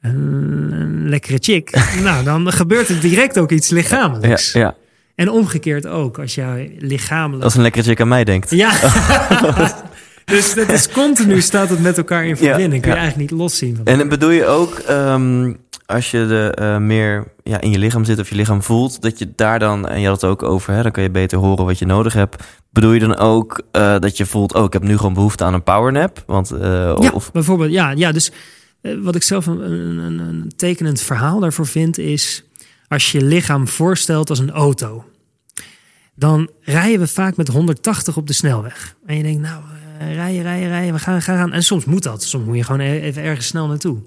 Een, een lekkere chick, [LAUGHS] nou dan gebeurt er direct ook iets Ja, lichamelijks. ja. En omgekeerd ook, als jij lichamelijk. Als een lekkere chick aan mij denkt. Ja. [LAUGHS] dus dat is continu staat het met elkaar in verbinding. Kun je ja. eigenlijk niet loszien. Van En bedoel je ook, ehm, als je de, eh, meer ja, in je lichaam zit of je lichaam voelt, dat je daar dan, en je had het ook over, hè, dan kan je beter horen wat je nodig hebt. Bedoel je dan ook eh, dat je voelt, oh, ik heb nu gewoon behoefte aan een powernap? Want, eh, Ja, of, bijvoorbeeld. Ja, ja dus wat ik zelf een, een, tekenend verhaal daarvoor vind is... als je je lichaam voorstelt als een auto... dan rijden we vaak met 180 op de snelweg. En je denkt, nou, eh, rijden, rijden, rijden, we gaan, gaan, gaan. En soms moet dat. Soms moet je gewoon e- even ergens snel naartoe.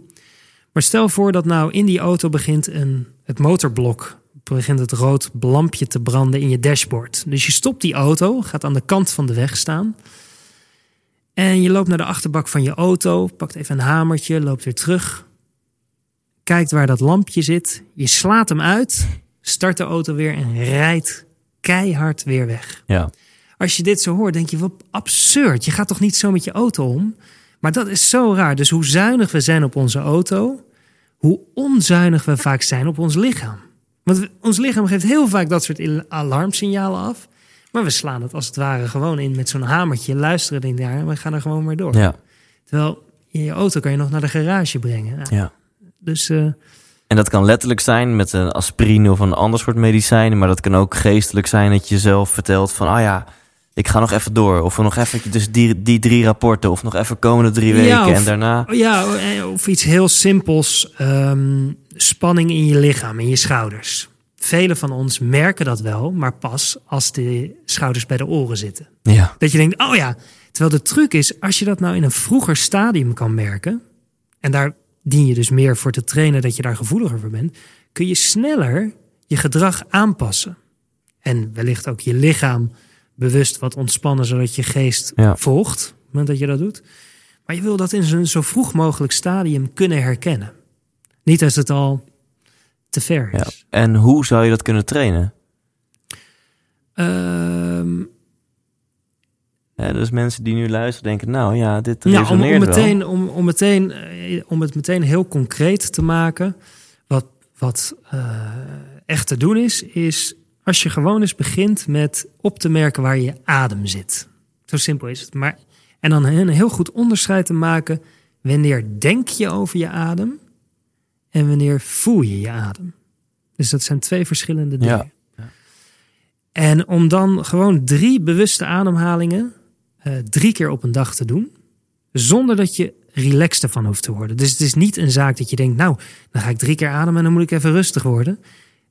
Maar stel voor dat nou in die auto begint een, het motorblok... begint het rood lampje te branden in je dashboard. Dus je stopt die auto, gaat aan de kant van de weg staan... En je loopt naar de achterbak van je auto, pakt even een hamertje, loopt weer terug. Kijkt waar dat lampje zit. Je slaat hem uit, start de auto weer en rijdt keihard weer weg. ja. Als je dit zo hoort, denk je, wat absurd. Je gaat toch niet zo met je auto om? Maar dat is zo raar. Dus hoe zuinig we zijn op onze auto, hoe onzuinig we vaak zijn op ons lichaam. Want ons lichaam geeft heel vaak dat soort alarmsignalen af. Maar we slaan het als het ware gewoon in met zo'n hamertje, luisteren in daar en we gaan er gewoon maar door. ja, Terwijl in je auto kan je nog naar de garage brengen. Ja, ja. Dus eh, En dat kan letterlijk zijn met een aspirine of een ander soort medicijnen, maar dat kan ook geestelijk zijn dat je jezelf vertelt van, ah ja, ik ga nog even door. Of nog even dus die, die drie rapporten, of nog even komende drie weken. Ja, of- en daarna. ja, eh, of iets heel simpels. ehm, spanning in je lichaam, in je schouders. Velen van ons merken dat wel, maar pas als de schouders bij de oren zitten. Ja, Dat je denkt, oh ja. Terwijl de truc is, als je dat nou in een vroeger stadium kan merken... en daar dien je dus meer voor te trainen dat je daar gevoeliger voor bent... kun je sneller je gedrag aanpassen. En wellicht ook je lichaam bewust wat ontspannen... zodat je geest Ja. volgt, op het moment dat je dat doet. Maar je wil dat in zo'n zo vroeg mogelijk stadium kunnen herkennen. Niet als het al te ver ja. En hoe zou je dat kunnen trainen? Ehm, Ja, dus mensen die nu luisteren denken, nou ja, dit Ja, om, resoneert om, wel. meteen, om, om, meteen, eh, om het meteen heel concreet te maken. Wat, wat eh, echt te doen is, is als je gewoon eens begint met op te merken waar je adem zit. Zo simpel is het. Maar, en dan een heel goed onderscheid te maken. Wanneer denk je over je adem en wanneer voel je je adem. Dus dat zijn twee verschillende dingen. Ja. En om dan gewoon drie bewuste ademhalingen eh, drie keer op een dag te doen. Zonder dat je relaxed ervan hoeft te worden. Dus het is niet een zaak dat je denkt, nou, dan ga ik drie keer ademen en dan moet ik even rustig worden.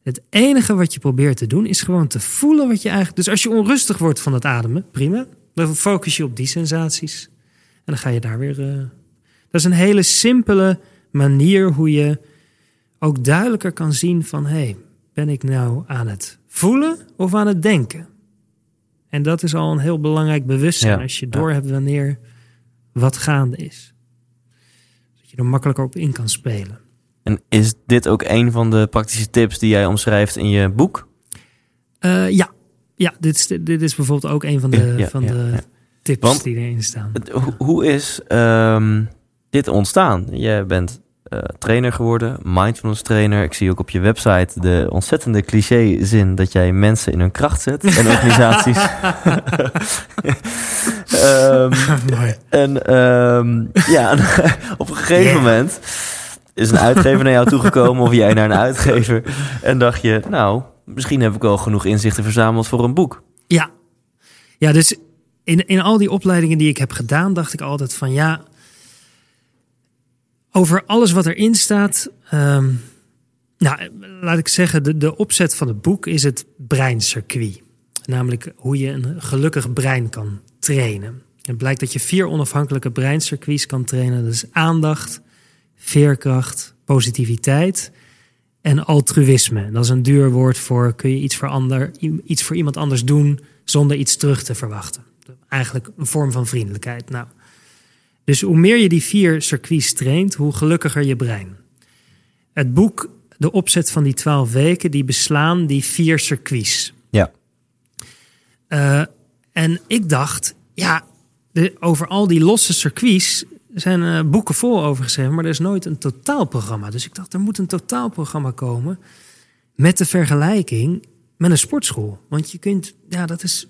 Het enige wat je probeert te doen is gewoon te voelen wat je eigenlijk. Dus als je onrustig wordt van het ademen, prima. Dan focus je op die sensaties. En dan ga je daar weer. eh, Dat is een hele simpele manier hoe je ook duidelijker kan zien van hé, hey, ben ik nou aan het voelen of aan het denken? En dat is al een heel belangrijk bewustzijn Ja, als je ja. doorhebt wanneer wat gaande is. Dat je er makkelijker op in kan spelen. En is dit ook een van de praktische tips die jij omschrijft in je boek? Eh, ja, ja dit, is, dit is bijvoorbeeld ook een van de, Ja, van de tips Want- die erin staan. Het- hoe, hoe is ehm, dit ontstaan? Je bent eh, trainer geworden, mindfulness trainer. Ik zie ook op je website de ontzettende cliché-zin dat jij mensen in hun kracht zet en [LAUGHS] organisaties. [LAUGHS] Ehm, Mooi. en ehm, ja, [LAUGHS] op een gegeven Yeah. moment is een uitgever naar jou toegekomen of jij naar een uitgever en dacht je, nou, misschien heb ik wel genoeg inzichten verzameld voor een boek. Ja, ja dus in, in al die opleidingen die ik heb gedaan, dacht ik altijd van ja, over alles wat erin staat. ehm, nou, laat ik zeggen, de, de opzet van het boek is het breincircuit. Namelijk hoe je een gelukkig brein kan trainen. Het blijkt dat je vier onafhankelijke breincircuits kan trainen. Dat is aandacht, veerkracht, positiviteit en altruïsme. Dat is een duur woord voor kun je iets voor, ander, iets voor iemand anders doen zonder iets terug te verwachten. Eigenlijk een vorm van vriendelijkheid. Nou, dus hoe meer je die vier circuits traint, hoe gelukkiger je brein. Het boek, de opzet van die twaalf weken, die beslaan die vier circuits. Ja. Uh, en ik dacht, ja, de, over al die losse circuits zijn uh, boeken vol over geschreven, maar er is nooit een totaalprogramma. Dus ik dacht, er moet een totaalprogramma komen met de vergelijking met een sportschool. Want je kunt, ja, dat is,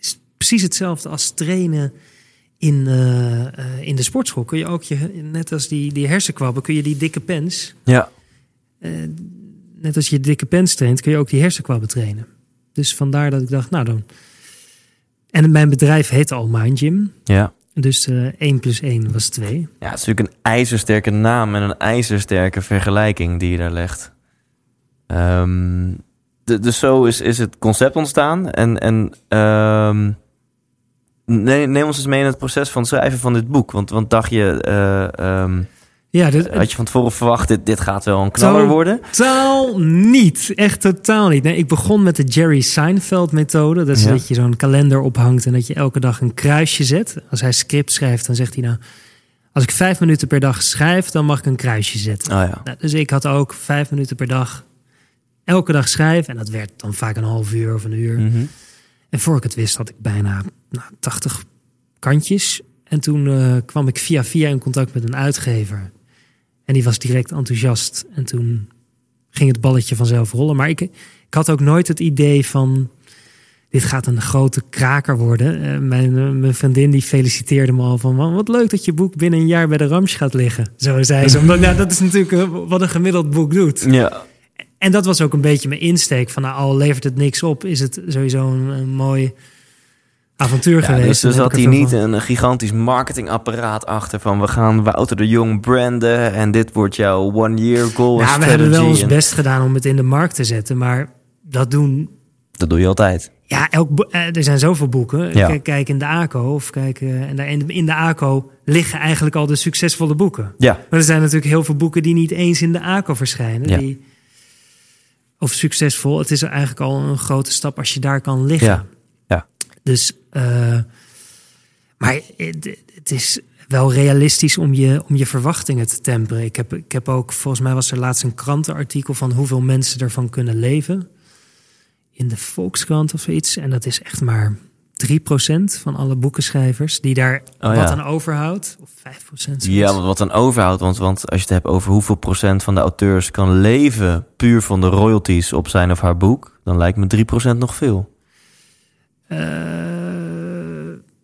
is precies hetzelfde als trainen in, uh, in de sportschool. Kun je ook, je, net als die, die hersenkwabben, kun je die dikke pens. Ja. net als je dikke pens traint, kun je ook die hersenkwabben trainen. Dus vandaar dat ik dacht, nou dan. En mijn bedrijf heet al Mind Gym. Ja. Dus uh, 1 plus 1 was 2. Ja, het is natuurlijk een ijzersterke naam en een ijzersterke vergelijking die je daar legt. Um, de, dus zo is, is het concept ontstaan. En, en um, neem ons eens mee in het proces van het schrijven van dit boek. Want, want dacht je, uh, um, ja, dit, had je van tevoren verwacht, dit, dit gaat wel een knaller worden? Totaal niet. Echt totaal niet. Nee, ik begon met de Jerry Seinfeld methode. Dat is Ja. dat je zo'n kalender ophangt en dat je elke dag een kruisje zet. Als hij script schrijft, dan zegt hij nou... Als ik vijf minuten per dag schrijf, dan mag ik een kruisje zetten. Oh ja. Nou, dus ik had ook vijf minuten per dag elke dag schrijven. En dat werd dan vaak een half uur of een uur. Mhm. En voor ik het wist had ik bijna nou, 80 kantjes. En toen eh, kwam ik via via in contact met een uitgever. En die was direct enthousiast. En toen ging het balletje vanzelf rollen. Maar ik, ik had ook nooit het idee van... dit gaat een grote kraker worden. Eh, mijn, eh, mijn vriendin die feliciteerde me al van... "Man, wat leuk dat je boek binnen een jaar bij de Rams gaat liggen. Zo zei ze. [LAUGHS] Omdat, ja, dat is natuurlijk wat een gemiddeld boek doet. Ja. En dat was ook een beetje mijn insteek. Van nou, al levert het niks op, is het sowieso een, een mooi avontuur Ja, geweest. dus er zat ervan niet van- een gigantisch marketingapparaat achter van we gaan Wouter de Jong branden en dit wordt jouw one year goal Ja, we hebben wel ons best gedaan om het in de markt te zetten. Maar dat doen... Dat doe je altijd. Ja, elk, eh, er zijn zoveel boeken. Ja. Kijk, kijk in de ACO. Of kijk, eh, en daar in, de, in de ACO liggen eigenlijk al de succesvolle boeken. Ja. Maar er zijn natuurlijk heel veel boeken die niet eens in de ACO verschijnen. Ja. Die, of succesvol. Het is eigenlijk al een grote stap als je daar kan liggen. Ja. Ja. Dus, eh, maar het, het is wel realistisch om je, om je verwachtingen te temperen. Ik heb, ik heb ook, volgens mij was er laatst een krantenartikel van hoeveel mensen ervan kunnen leven. In de Volkskrant of zoiets. En dat is echt maar 3% van alle boekenschrijvers die daar Oh, wat ja. aan overhoudt. Of 5%. Ja, zoiets. wat dan overhoudt. Want, want als je het hebt over hoeveel procent van de auteurs kan leven puur van de royalties op zijn of haar boek, dan lijkt me 3% nog veel. Eh,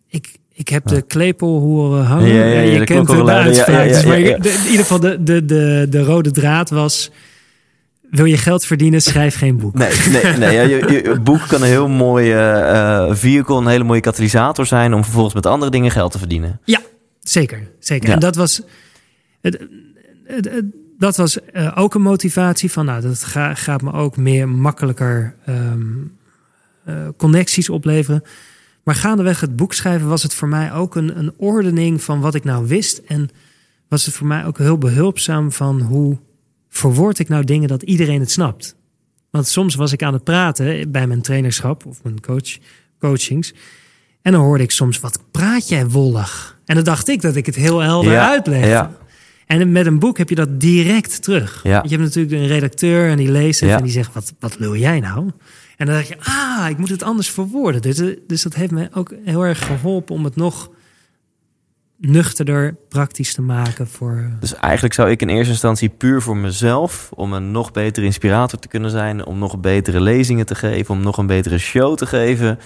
ik, ik heb de klepel horen hangen. Ja, ja, ja, je kent de. Ja, uitspraak. dus maar in ieder geval, de, de, de, de rode draad was... Wil je geld verdienen, schrijf geen boek. Nee, nee, nee ja, je, boek kan een heel mooi eh eh, vehicle, een hele mooie katalysator zijn om vervolgens met andere dingen geld te verdienen. Ja, zeker. zeker. Ja. En dat was, het, het- het- dat was eh, ook een motivatie van... Nou, dat ga- gaat me ook meer makkelijker ehm, eh, connecties opleveren. Maar gaandeweg het boek schrijven was het voor mij ook een, een ordening van wat ik nou wist. En was het voor mij ook heel behulpzaam van hoe verwoord ik nou dingen dat iedereen het snapt. Want soms was ik aan het praten bij mijn trainerschap of mijn coach, coachings. En dan hoorde ik soms, wat praat jij wollig? En dan dacht ik dat ik het heel helder Ja, uitlegde. ja. En met een boek heb je dat direct terug. Ja. Je hebt natuurlijk een redacteur en die leest het en die zegt, wat, wat lul jij nou? En dan dacht je, ah, ik moet het anders verwoorden. Dus, eh, dus dat heeft me ook heel erg geholpen om het nog nuchterder praktisch te maken voor... Dus eigenlijk zou ik in eerste instantie puur voor mezelf, om een nog betere inspirator te kunnen zijn, om nog betere lezingen te geven, om nog een betere show te geven,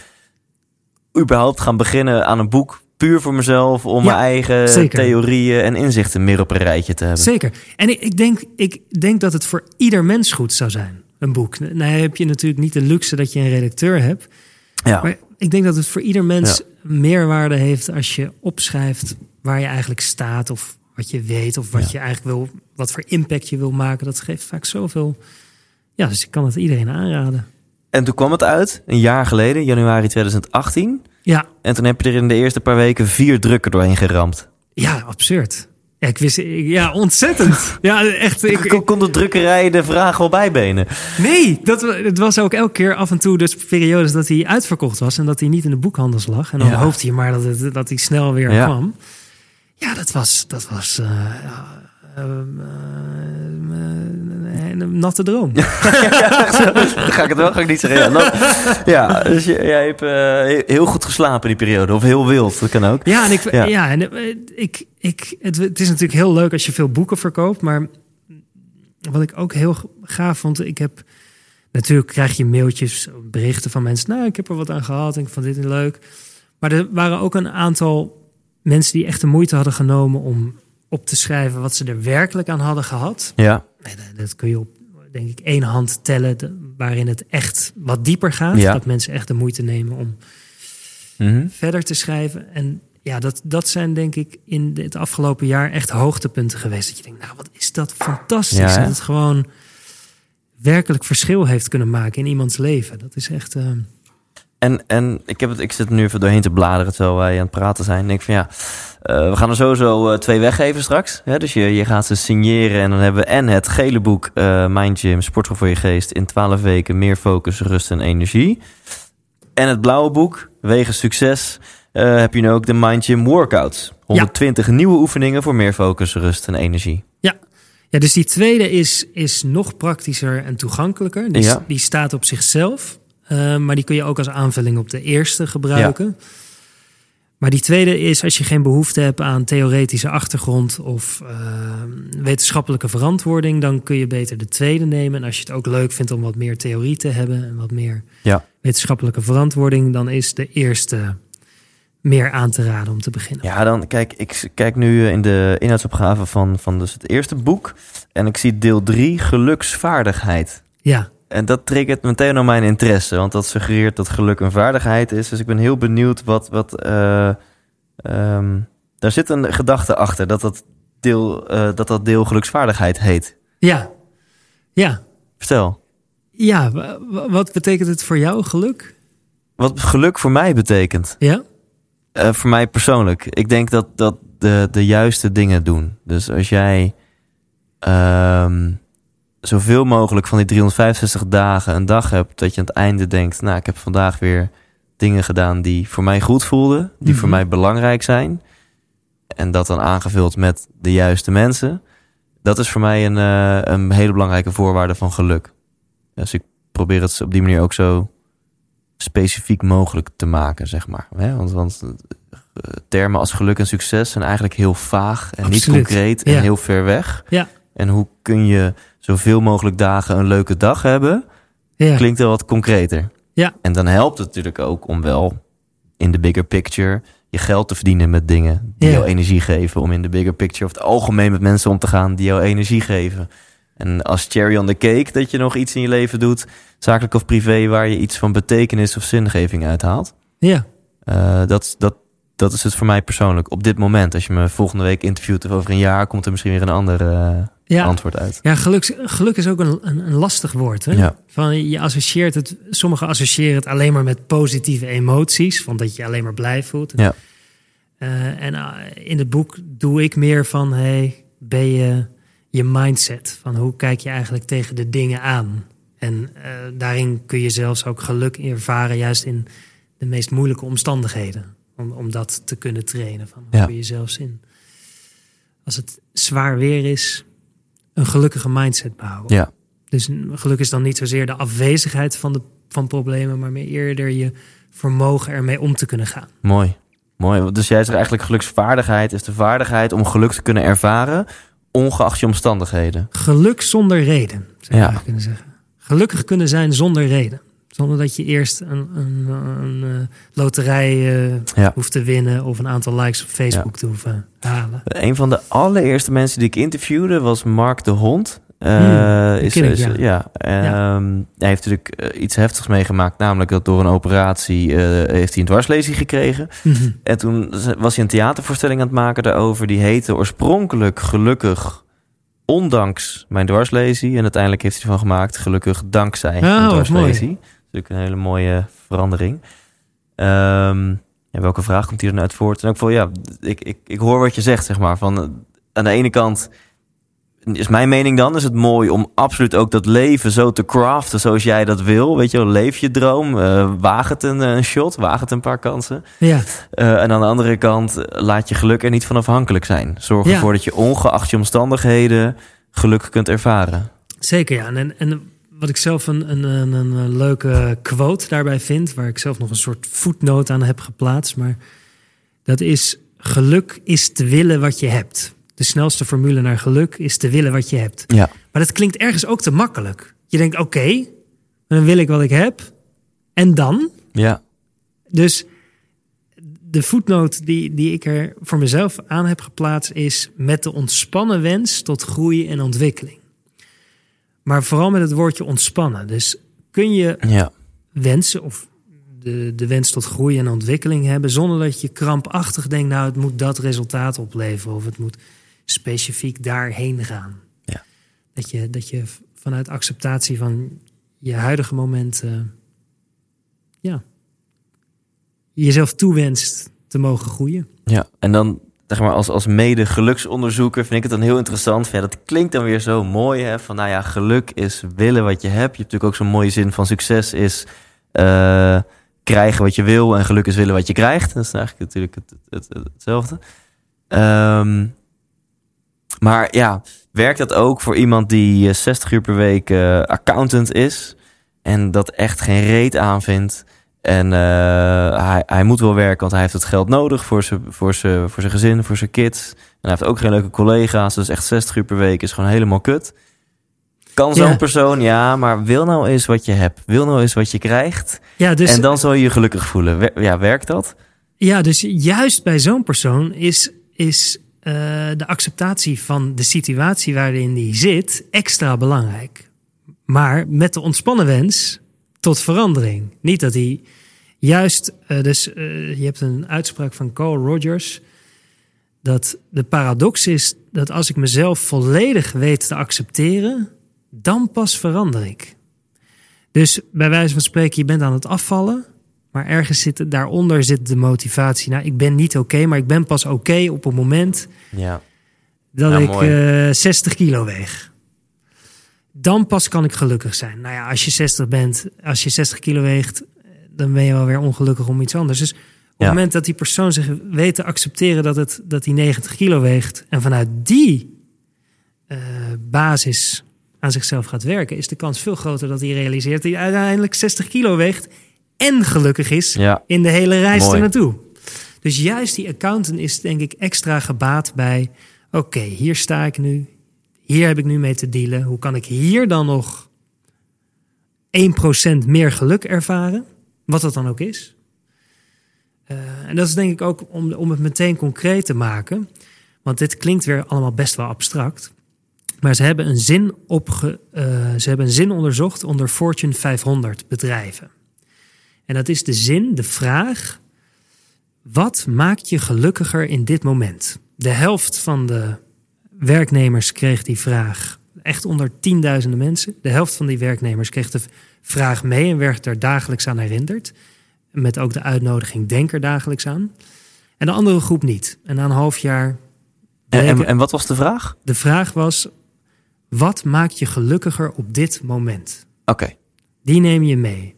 überhaupt gaan beginnen aan een boek puur voor mezelf, om Ja, mijn eigen zeker. theorieën en inzichten meer op een rijtje te hebben. Zeker. En ik, ik, denk, ik denk dat het voor ieder mens goed zou zijn, een boek. Nou heb je natuurlijk niet de luxe dat je een redacteur hebt. Ja. Maar ik denk dat het voor ieder mens meerwaarde heeft als je opschrijft waar je eigenlijk staat of wat je weet of wat Ja. je eigenlijk wil, wat voor impact je wil maken. Dat geeft vaak zoveel. Ja, dus ik kan het iedereen aanraden. En toen kwam het uit, een jaar geleden, januari 2018. Ja, En toen heb je er in de eerste paar weken vier drukken doorheen geramd. ja, absurd. Ja, ik wist, ik- ja, ontzettend. [LAUGHS] Ja, echt. Ik, Kon, kon de drukkerij de vraag wel bijbenen? nee, dat, het was ook elke keer af en toe dus periodes dat hij uitverkocht was en dat hij niet in de boekhandels lag. En dan Ja. hoopte je maar dat, het, dat hij snel weer Ja. kwam. Ja, dat was, dat was ja, eh, een natte droom. [LAUGHS] Ga ik het wel ga ik niet zeggen. Ja, ja dus jij hebt eh, heel goed geslapen die periode. Of heel wild, dat kan ook. Ja, en, ik, Ja. ja. en eh, ik, ik, het, het is natuurlijk heel leuk als je veel boeken verkoopt. Maar wat ik ook heel gaaf vond, ik heb... Natuurlijk krijg je mailtjes, berichten van mensen. Nou, ik heb er wat aan gehad en ik vond dit leuk. Maar er waren ook een aantal mensen die echt de moeite hadden genomen om op te schrijven wat ze er werkelijk aan hadden gehad. Ja, dat- kun je op, denk ik, één hand tellen, de- waarin het echt wat dieper gaat. Ja. Dat mensen echt de moeite nemen om Mhm. verder te schrijven. En ja, dat, dat zijn denk ik in het afgelopen jaar echt hoogtepunten geweest. Dat je denkt, nou wat is dat fantastisch. Ja, dat het gewoon werkelijk verschil heeft kunnen maken in iemands leven. Dat is echt... eh, En, en ik, heb het, ik zit nu even doorheen te bladeren terwijl wij aan het praten zijn. Ik denk van ja, eh, we gaan er sowieso eh, twee weggeven straks. Hè? Dus je, je gaat ze signeren en dan hebben we en het gele boek eh Mind Gym, Sportschool voor je geest in 12 weken, meer focus, rust en energie. En het blauwe boek, Wegen Succes, heb je nu ook de Mind Gym Workouts. 120 nieuwe oefeningen voor meer focus, rust en energie. Ja, dus die tweede is, is nog praktischer en toegankelijker. Die, Ja. die staat op zichzelf. Eh, maar die kun je ook als aanvulling op de eerste gebruiken. Maar die tweede is als je geen behoefte hebt aan theoretische achtergrond of eh, wetenschappelijke verantwoording, dan kun je beter de tweede nemen. En als je het ook leuk vindt om wat meer theorie te hebben en wat meer Ja. wetenschappelijke verantwoording, dan is de eerste meer aan te raden om te beginnen. Ja, dan kijk, ik kijk nu eh, in de inhoudsopgave van, van dus het eerste boek. En ik zie deel 3, geluksvaardigheid. Ja, En dat triggert meteen al mijn interesse, want dat suggereert dat geluk een vaardigheid is. Dus ik ben heel benieuwd wat. wat ehm, daar zit een gedachte achter dat dat deel, eh, dat, dat deel geluksvaardigheid heet. ja, ja. Vertel. Ja, wa- wa- wat betekent het voor jou, geluk? Wat geluk voor mij betekent. Ja? Eh, voor mij persoonlijk. Ik denk dat, dat de, de juiste dingen doen. Dus als jij ehm, zoveel mogelijk van die 365 dagen een dag hebt, dat je aan het einde denkt, nou, ik heb vandaag weer dingen gedaan die voor mij goed voelden, die voor Mhm. mij belangrijk zijn. En dat dan aangevuld met de juiste mensen. Dat is voor mij een, eh, een hele belangrijke voorwaarde van geluk. Dus ik probeer het op die manier ook zo specifiek mogelijk te maken, zeg maar. Want, want eh, termen als geluk en succes zijn eigenlijk heel vaag en niet concreet en Ja. heel ver weg. Ja. En hoe kun je zoveel mogelijk dagen een leuke dag hebben, Ja. klinkt wel wat concreter. Ja. En dan helpt het natuurlijk ook om wel in de bigger picture je geld te verdienen met dingen die Ja. jou energie geven. Om in de bigger picture of het algemeen met mensen om te gaan die jou energie geven. En als cherry on the cake dat je nog iets in je leven doet, zakelijk of privé, waar je iets van betekenis of zingeving uithaalt. Ja. Eh, dat, dat, dat is het voor mij persoonlijk. Op dit moment, als je me volgende week interviewt of over een jaar, komt er misschien weer een ander eh, Ja. antwoord uit. Ja, geluk, geluk is ook een, een, een lastig woord. Hè? Ja. Van, je associeert het, sommigen associëren het alleen maar met positieve emoties, van dat je alleen maar blij voelt. Ja. Eh, en eh, in het boek doe ik meer van, hey, ben je je mindset? Van hoe kijk je eigenlijk tegen de dingen aan? En eh, daarin kun je zelfs ook geluk ervaren, juist in de meest moeilijke omstandigheden. Om, om dat te kunnen trainen. Van hoe Ja. kun je zelfs in, als het zwaar weer is, een gelukkige mindset behouden. Ja. Dus geluk is dan niet zozeer de afwezigheid van, de, van problemen, maar meer eerder je vermogen ermee om te kunnen gaan. Mooi. Mooi. Dus jij zegt eigenlijk geluksvaardigheid is de vaardigheid om geluk te kunnen ervaren, ongeacht je omstandigheden. Geluk zonder reden, zou je Ja. kunnen zeggen. Gelukkig kunnen zijn zonder reden. Zonder dat je eerst een, een, een, eh, loterij eh, Ja. hoeft te winnen of een aantal likes op Facebook te hoeven halen. Een van de allereerste mensen die ik interviewde was Mark de Hond. Eh, Hmm, is, ken ik, is- ja. ja. ehm, hij heeft natuurlijk iets heftigs meegemaakt, namelijk dat door een operatie heeft hij een dwarslesie gekregen. Mhm. En toen was hij een theatervoorstelling aan het maken daarover. Die heette oorspronkelijk Gelukkig ondanks mijn dwarslesie. En uiteindelijk heeft hij ervan gemaakt Gelukkig dankzij Oh, mijn dwarslesie. Natuurlijk een hele mooie verandering. Ehm, ja, welke vraag komt hier dan uit voort? En ook van ja, ik, ik, ik hoor wat je zegt, zeg maar. Van, eh, aan de ene kant is mijn mening dan, is het mooi om absoluut ook dat leven zo te craften zoals jij dat wil. Weet je wel, leef je droom, uh, waag het een, een, shot, waag het een paar kansen. Ja. Uh, en aan de andere kant, laat je geluk er niet van afhankelijk zijn. Zorg Ja. ervoor dat je ongeacht je omstandigheden geluk kunt ervaren. Zeker, ja. En, en wat ik zelf een, een, een, een leuke quote daarbij vind, waar ik zelf nog een soort voetnoot aan heb geplaatst, maar dat is: geluk is te willen wat je hebt. De snelste formule naar geluk is te willen wat je hebt. Ja. Maar dat klinkt ergens ook te makkelijk. Je denkt: oké, dan wil ik wat ik heb. En dan? Ja. Dus de voetnoot die, die ik er voor mezelf aan heb geplaatst is met de ontspannen wens tot groei en ontwikkeling. Maar vooral met het woordje ontspannen. Dus kun je Ja. wensen of de, de wens tot groei en ontwikkeling hebben zonder dat je krampachtig denkt, nou het moet dat resultaat opleveren of het moet specifiek daarheen gaan. Ja. Dat, je, dat je vanuit acceptatie van je huidige moment, eh, ja, jezelf toewenst te mogen groeien. Ja, en dan zeg maar als, als mede-geluksonderzoeker vind ik het dan heel interessant. Ja, dat klinkt dan weer zo mooi. Hè? Van nou ja, geluk is willen wat je hebt. Je hebt natuurlijk ook zo'n mooie zin van succes is eh, krijgen wat je wil. En geluk is willen wat je krijgt. Dat is eigenlijk natuurlijk het, het, het- hetzelfde. Ehm, maar ja, werkt dat ook voor iemand die eh, 60 uur per week eh, accountant is en dat echt geen reet aanvindt? En eh, hij, hij moet wel werken, want hij heeft het geld nodig voor zijn, voor zijn, voor zijn gezin, voor zijn kids. En hij heeft ook geen leuke collega's, dus echt 60 uur per week is gewoon helemaal kut. Kan zo'n Ja. persoon, ja, maar wil nou eens wat je hebt. Wil nou eens wat je krijgt. Ja, dus en dan zal je je gelukkig voelen. Wer- Ja, werkt dat? Ja, dus juist bij zo'n persoon is, is eh, de acceptatie van de situatie waarin die zit extra belangrijk. Maar met de ontspannen wens tot verandering. Niet dat hij juist, eh, dus eh, je hebt een uitspraak van Carl Rogers. Dat de paradox is dat als ik mezelf volledig weet te accepteren, dan pas verander ik. Dus bij wijze van spreken, je bent aan het afvallen. Maar ergens zit daaronder zit de motivatie. Nou, ik ben niet oké, maar ik ben pas oké op het moment Ja. dat Ja, ik mooi. eh 60 kilo weeg. Dan pas kan ik gelukkig zijn. Nou ja, als je 60 bent, als je 60 kilo weegt, dan ben je wel weer ongelukkig om iets anders. Dus op Ja. het moment dat die persoon zich weet te accepteren dat, het, dat hij 90 kilo weegt en vanuit die eh, basis aan zichzelf gaat werken, is de kans veel groter dat hij realiseert dat hij uiteindelijk 60 kilo weegt en gelukkig is Ja. in de hele reis er naartoe. Dus juist die accountant is denk ik extra gebaat bij... oké, hier sta ik nu, hier heb ik nu mee te dealen. Hoe kan ik hier dan nog 1% meer geluk ervaren? Wat dat dan ook is. Eh, en dat is denk ik ook om, om het meteen concreet te maken. Want dit klinkt weer allemaal best wel abstract. Maar ze hebben een zin, opge, eh, ze hebben een zin onderzocht onder Fortune 500 bedrijven. En dat is de zin, de vraag: wat maakt je gelukkiger in dit moment? De helft van de werknemers kreeg die vraag, echt onder tienduizenden mensen. De helft van die werknemers kreeg de vraag mee en werd er dagelijks aan herinnerd. Met ook de uitnodiging: denk er dagelijks aan. En de andere groep niet. En na een half jaar. En, en, bleken- en wat was de vraag? de vraag was: wat maakt je gelukkiger op dit moment? Oké. Die neem je mee.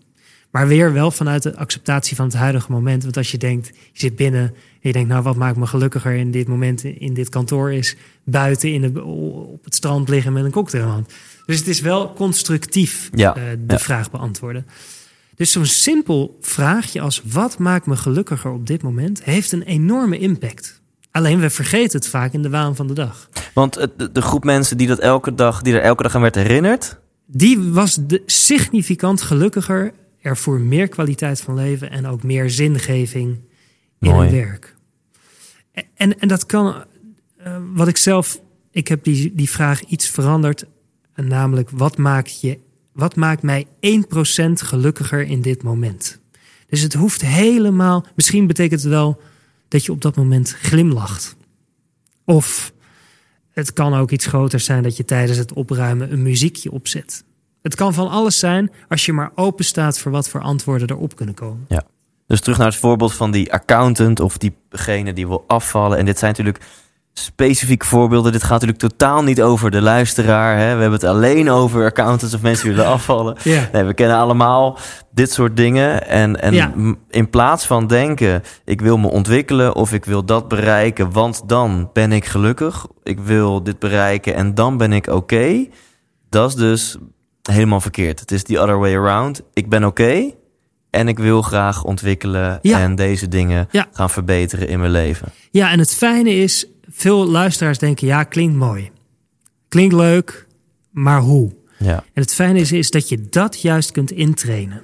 Maar weer wel vanuit de acceptatie van het huidige moment. Want als je denkt, je zit binnen en je denkt, nou wat maakt me gelukkiger in dit moment in dit kantoor is buiten in de, op het strand liggen met een cocktail. Dus het is wel constructief Ja, eh, de ja. vraag beantwoorden. Dus zo'n simpel vraagje als wat maakt me gelukkiger op dit moment heeft een enorme impact. Alleen we vergeten het vaak in de waan van de dag. Want de groep mensen die dat elke dag, die er elke dag aan werd herinnerd. Die was de, significant gelukkiger, ervoor meer kwaliteit van leven en ook meer zingeving in Mooi. hun werk. En, en, en dat kan, eh, wat ik zelf, ik heb die, die vraag iets veranderd, en namelijk wat maakt, je, wat maakt mij 1% gelukkiger in dit moment? Dus het hoeft helemaal, misschien betekent het wel dat je op dat moment glimlacht. Of het kan ook iets groter zijn dat je tijdens het opruimen een muziekje opzet. Het kan van alles zijn als je maar open staat voor wat voor antwoorden erop kunnen komen. Dus terug naar het voorbeeld van die accountant of diegene die wil afvallen. En dit zijn natuurlijk specifieke voorbeelden. Dit gaat natuurlijk totaal niet over de luisteraar. Hè? We hebben het alleen over accountants of mensen die willen [LAUGHS] afvallen. Ja. Nee, we kennen allemaal dit soort dingen. En, en Ja. in plaats van denken, ik wil me ontwikkelen of ik wil dat bereiken, want dan ben ik gelukkig. Ik wil dit bereiken en dan ben ik oké. Dat is dus helemaal verkeerd. Het is the other way around. Ik ben oké en ik wil graag ontwikkelen Ja. en deze dingen Ja. gaan verbeteren in mijn leven. Ja, en het fijne is, veel luisteraars denken, ja, klinkt mooi. Klinkt leuk, maar hoe? Ja. En het fijne is, is dat je dat juist kunt intrainen.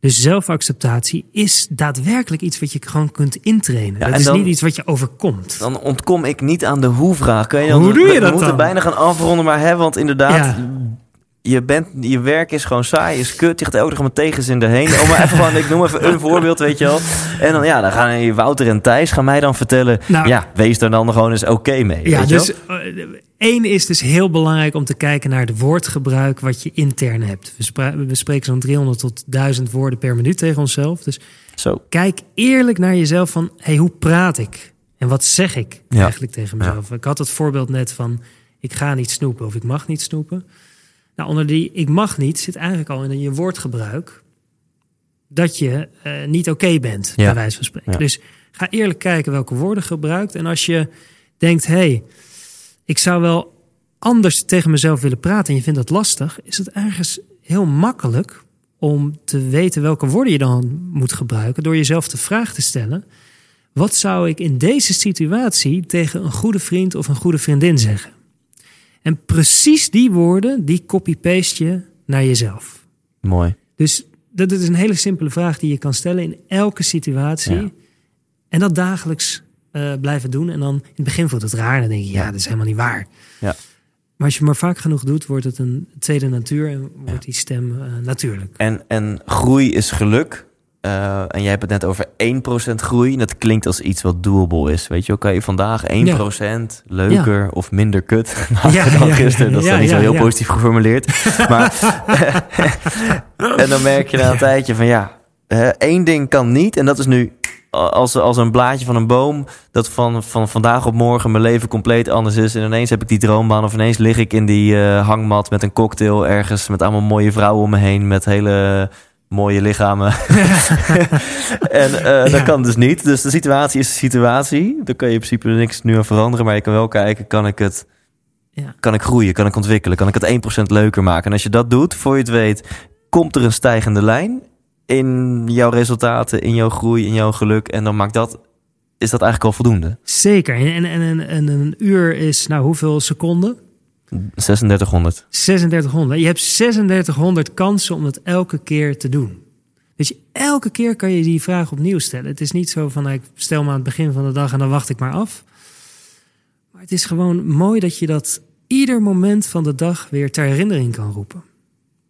Dus zelfacceptatie is daadwerkelijk iets wat je gewoon kunt intrainen. Ja, dat is dan- niet iets wat je overkomt. Dan ontkom ik niet aan de hoe-vraag. Kan je dan- Hoe doe je we, dat We moeten dan? bijna gaan afronden, maar hè, want inderdaad, Ja. Je, bent, je werk is gewoon saai, is kut. Je gaat elke dag met tegenzin erheen. Oh, maar even gewoon, ik noem even een voorbeeld, weet je wel. En dan, ja, dan gaan Wouter en Thijs gaan mij dan vertellen, Nou. ja, wees er dan gewoon eens oké mee. Ja, weet dus eh, één is dus heel belangrijk om te kijken naar het woordgebruik wat je intern hebt. We, spreken zo'n 300 tot 1000 woorden per minuut tegen onszelf. Dus Zo. kijk eerlijk naar jezelf van, hey, hoe praat ik? En wat zeg ik Ja. eigenlijk tegen mezelf? Ik had het voorbeeld net van, ik ga niet snoepen of ik mag niet snoepen. Nou, onder die ik mag niet zit eigenlijk al in je woordgebruik dat je eh, niet oké bent, Ja. bij wijze van spreken. Ja. Dus ga eerlijk kijken welke woorden je gebruikt. En als je denkt, hey, ik zou wel anders tegen mezelf willen praten en je vindt dat lastig, is het ergens heel makkelijk om te weten welke woorden je dan moet gebruiken door jezelf de vraag te stellen: wat zou ik in deze situatie tegen een goede vriend of een goede vriendin zeggen? En precies die woorden, die copy-paste je naar jezelf. Mooi. Dus dat is een hele simpele vraag die je kan stellen in elke situatie. Ja. En dat dagelijks eh, blijven doen. En dan in het begin voelt het raar. Dan denk je, ja, Ja. dat is helemaal niet waar. Ja. Maar als je maar vaak genoeg doet, wordt het een tweede natuur en wordt die stem eh, natuurlijk. En, en groei is geluk. Eh, en jij hebt het net over 1% groei. En dat klinkt als iets wat doable is. Weet je, kan je vandaag 1% leuker of minder kut maken [LAUGHS] Ja, dan gisteren. Dat is dan niet zo heel positief geformuleerd. [LAUGHS] Maar, [LAUGHS] en dan merk je na een tijdje van ja, hè, één ding kan niet. En dat is nu als, als een blaadje van een boom. Dat van, van vandaag op morgen mijn leven compleet anders is. En ineens heb ik die droombaan. Of ineens lig ik in die eh, hangmat met een cocktail ergens. Met allemaal mooie vrouwen om me heen. Met hele mooie lichamen. [LAUGHS] en eh, dat Ja. kan dus niet. Dus de situatie is de situatie. Daar kan je in principe niks nu aan veranderen. Maar je kan wel kijken, kan ik het... Ja. Kan ik groeien? Kan ik ontwikkelen? Kan ik het 1% leuker maken? En als je dat doet, voor je het weet, komt er een stijgende lijn in jouw resultaten, in jouw groei, in jouw geluk. En dan maakt dat, is dat eigenlijk al voldoende. Zeker. En, en, en, en een uur is, nou, hoeveel seconden? 3600. 3600. Je hebt 3600 kansen om het elke keer te doen. Dus je- elke keer kan je die vraag opnieuw stellen. Het is niet zo van, nou, ik stel me aan het begin van de dag en dan wacht ik maar af. Maar het is gewoon mooi dat je dat ieder moment van de dag weer ter herinnering kan roepen.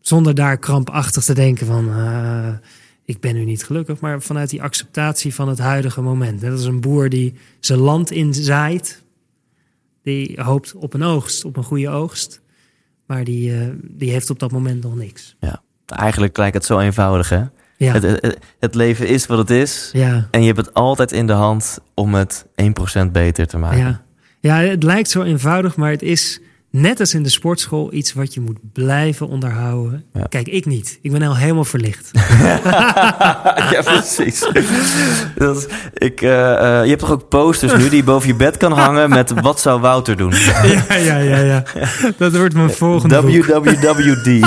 Zonder daar krampachtig te denken van, eh, ik ben nu niet gelukkig. Maar vanuit die acceptatie van het huidige moment. Dat is een boer die zijn land inzaait. Die hoopt op een oogst, op een goede oogst. Maar die, eh, die heeft op dat moment nog niks. Eigenlijk lijkt het zo eenvoudig, hè? Ja, Het, het, het leven is wat het is. ja, En je hebt het altijd in de hand om het 1% beter te maken. ja. ja, het lijkt zo eenvoudig, maar het is net als in de sportschool iets wat je moet blijven onderhouden. Ja. Kijk, ik niet. Ik ben al helemaal verlicht. [LAUGHS] ja, precies. Dat is- ik, eh, eh, je hebt toch ook posters nu die je boven je bed kan hangen met wat zou Wouter doen? [LAUGHS] ja, ja, ja, ja. Dat wordt mijn volgende. WWWD. [LAUGHS]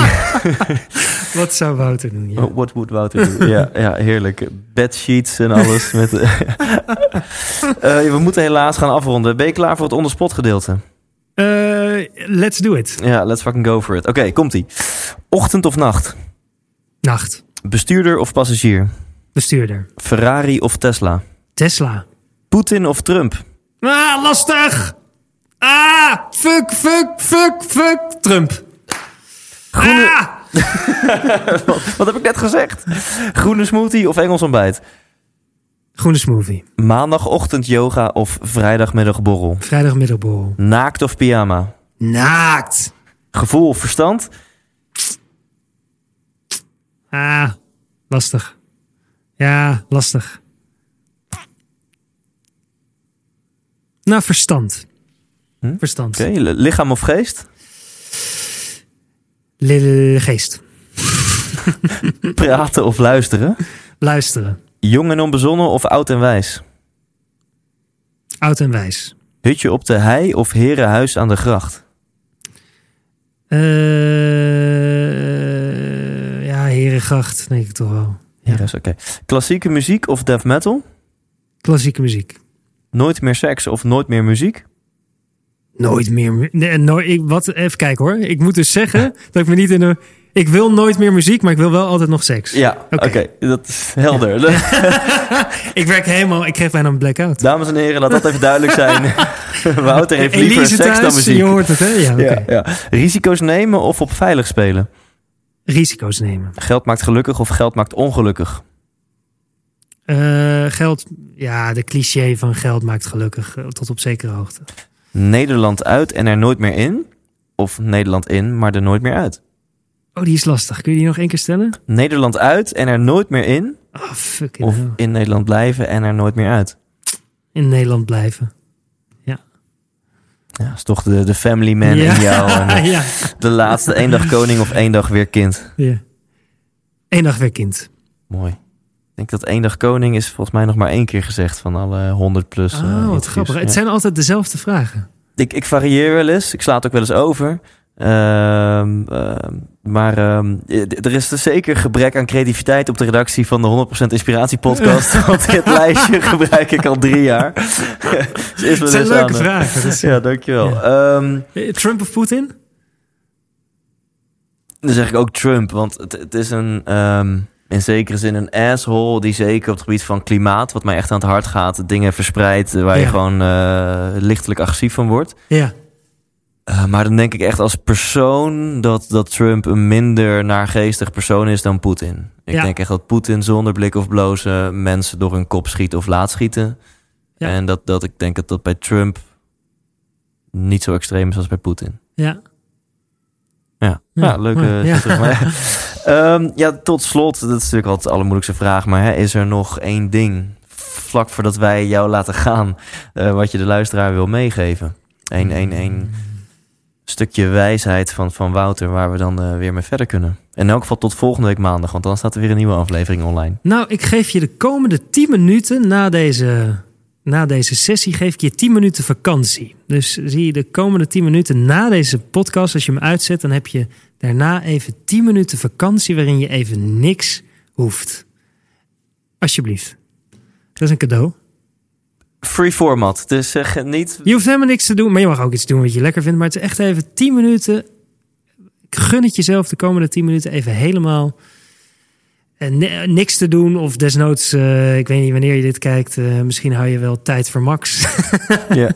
Wat zou Wouter doen? Ja. What would Wouter doen? Ja, ja, heerlijk. Bedsheets en alles. Met, Eh, we moeten helaas gaan afronden. Ben je klaar voor het onderspot gedeelte? Eh, let's do it. Ja, let's fucking go for it. Oké, komt-ie. Ochtend of nacht? Nacht. Bestuurder of passagier? Bestuurder. Ferrari of Tesla? Tesla. Poetin of Trump? Ah, lastig! Ah, fuck, fuck, fuck, fuck, Trump. Groene- Ah! [LAUGHS] Wat heb ik net gezegd? Groene smoothie of Engels ontbijt? Groene smoothie. Maandagochtend yoga of vrijdagmiddagborrel? Vrijdagmiddagborrel. Naakt of pyjama? Naakt. Gevoel of verstand? Ah, lastig. Ja, lastig. Nou, verstand. Hm? Verstand. Oké, li- lichaam of geest? Lille geest. [LAUGHS] Praten of luisteren? Luisteren. Jong en onbezonnen of oud en wijs? Oud en wijs. Hutje op de hei of herenhuis aan de gracht? Eh, ja, Herengracht, denk ik toch wel. Ja. Oké. Klassieke muziek of death metal? Klassieke muziek. Nooit meer seks of nooit meer muziek? Nooit meer. Nee, nooit, ik, wat, even kijken hoor. Ik moet dus zeggen [LAUGHS] dat ik me niet in een. Ik wil nooit meer muziek, maar ik wil wel altijd nog seks. Ja, oké. Dat is helder. [LAUGHS] Ik werk helemaal. Ik kreeg bijna een blackout. Dames en heren, laat dat even duidelijk zijn. [LAUGHS] Wouter heeft liever Elise seks dan muziek. je hoort het hè? Ja, ja. Risico's nemen of op veilig spelen? Risico's nemen. Geld maakt gelukkig of geld maakt ongelukkig? Eh, geld, ja, de cliché van geld maakt gelukkig eh, tot op zekere hoogte. Nederland uit en er nooit meer in? Of Nederland in, maar er nooit meer uit? Oh, die is lastig. Kun je die nog één keer stellen? Nederland uit en er nooit meer in? Oh, fuck Of in Nederland blijven en er nooit meer uit? In Nederland blijven. Ja, dat is toch de, de family man ja. in jou. En de, [LAUGHS] ja. de laatste één dag koning of één dag weer kind. ja. Eén dag weer kind. Mooi. Ik denk dat één dag koning is volgens mij nog maar één keer gezegd van alle 100 plus. eh, Oh, wat grappig. Ja. Het zijn altijd dezelfde vragen. Ik, ik varieer wel eens. Ik sla het ook wel eens over. Ehm, ehm, maar ehm, er is dus zeker gebrek aan creativiteit op de redactie van de 100% Inspiratie podcast. [LAUGHS] want dit lijstje gebruik ik al drie jaar. [LAUGHS] dus is zijn eens leuke aan, eh, vragen. Dus, Ja, dankjewel. Ja. Eh, Trump of Poetin? dan zeg ik ook Trump, want het, het is een, in zekere zin een asshole die zeker op het gebied van klimaat, wat mij echt aan het hart gaat, dingen verspreidt waar je gewoon eh, lichtelijk agressief van wordt. Ja. Eh, maar dan denk ik echt als persoon dat, dat Trump een minder naargeestig persoon is dan Poetin. Ik Ja. denk echt dat Poetin zonder blik of blozen mensen door hun kop schiet of laat schieten. Ja. En dat, dat ik denk dat dat bij Trump niet zo extreem is als bij Poetin. Ja. Ja, Ja, ja, leuke. Ja. zeg maar. [LAUGHS] Ehm, ja, tot slot, dat is natuurlijk altijd de allermoeilijkste vraag, maar hè, is er nog één ding vlak voordat wij jou laten gaan, eh, wat je de luisteraar wil meegeven? Eén, één, één stukje wijsheid van, van Wouter waar we dan eh, weer mee verder kunnen. In elk geval tot volgende week maandag, want dan staat er weer een nieuwe aflevering online. Nou, ik geef je de komende 10 minuten na deze, na deze sessie, geef ik je 10 minuten vakantie. Dus zie je de komende 10 minuten na deze podcast, als je hem uitzet, dan heb je daarna even 10 minuten vakantie waarin je even niks hoeft. Alsjeblieft. Dat is een cadeau. Free format, dus zeg niet... Je hoeft helemaal niks te doen, maar je mag ook iets doen wat je lekker vindt. Maar het is echt even 10 minuten. Gun het jezelf de komende 10 minuten even helemaal eh, ni- niks te doen. Of desnoods, eh, ik weet niet wanneer je dit kijkt, eh, misschien hou je wel tijd voor Max. [LAUGHS] Ja.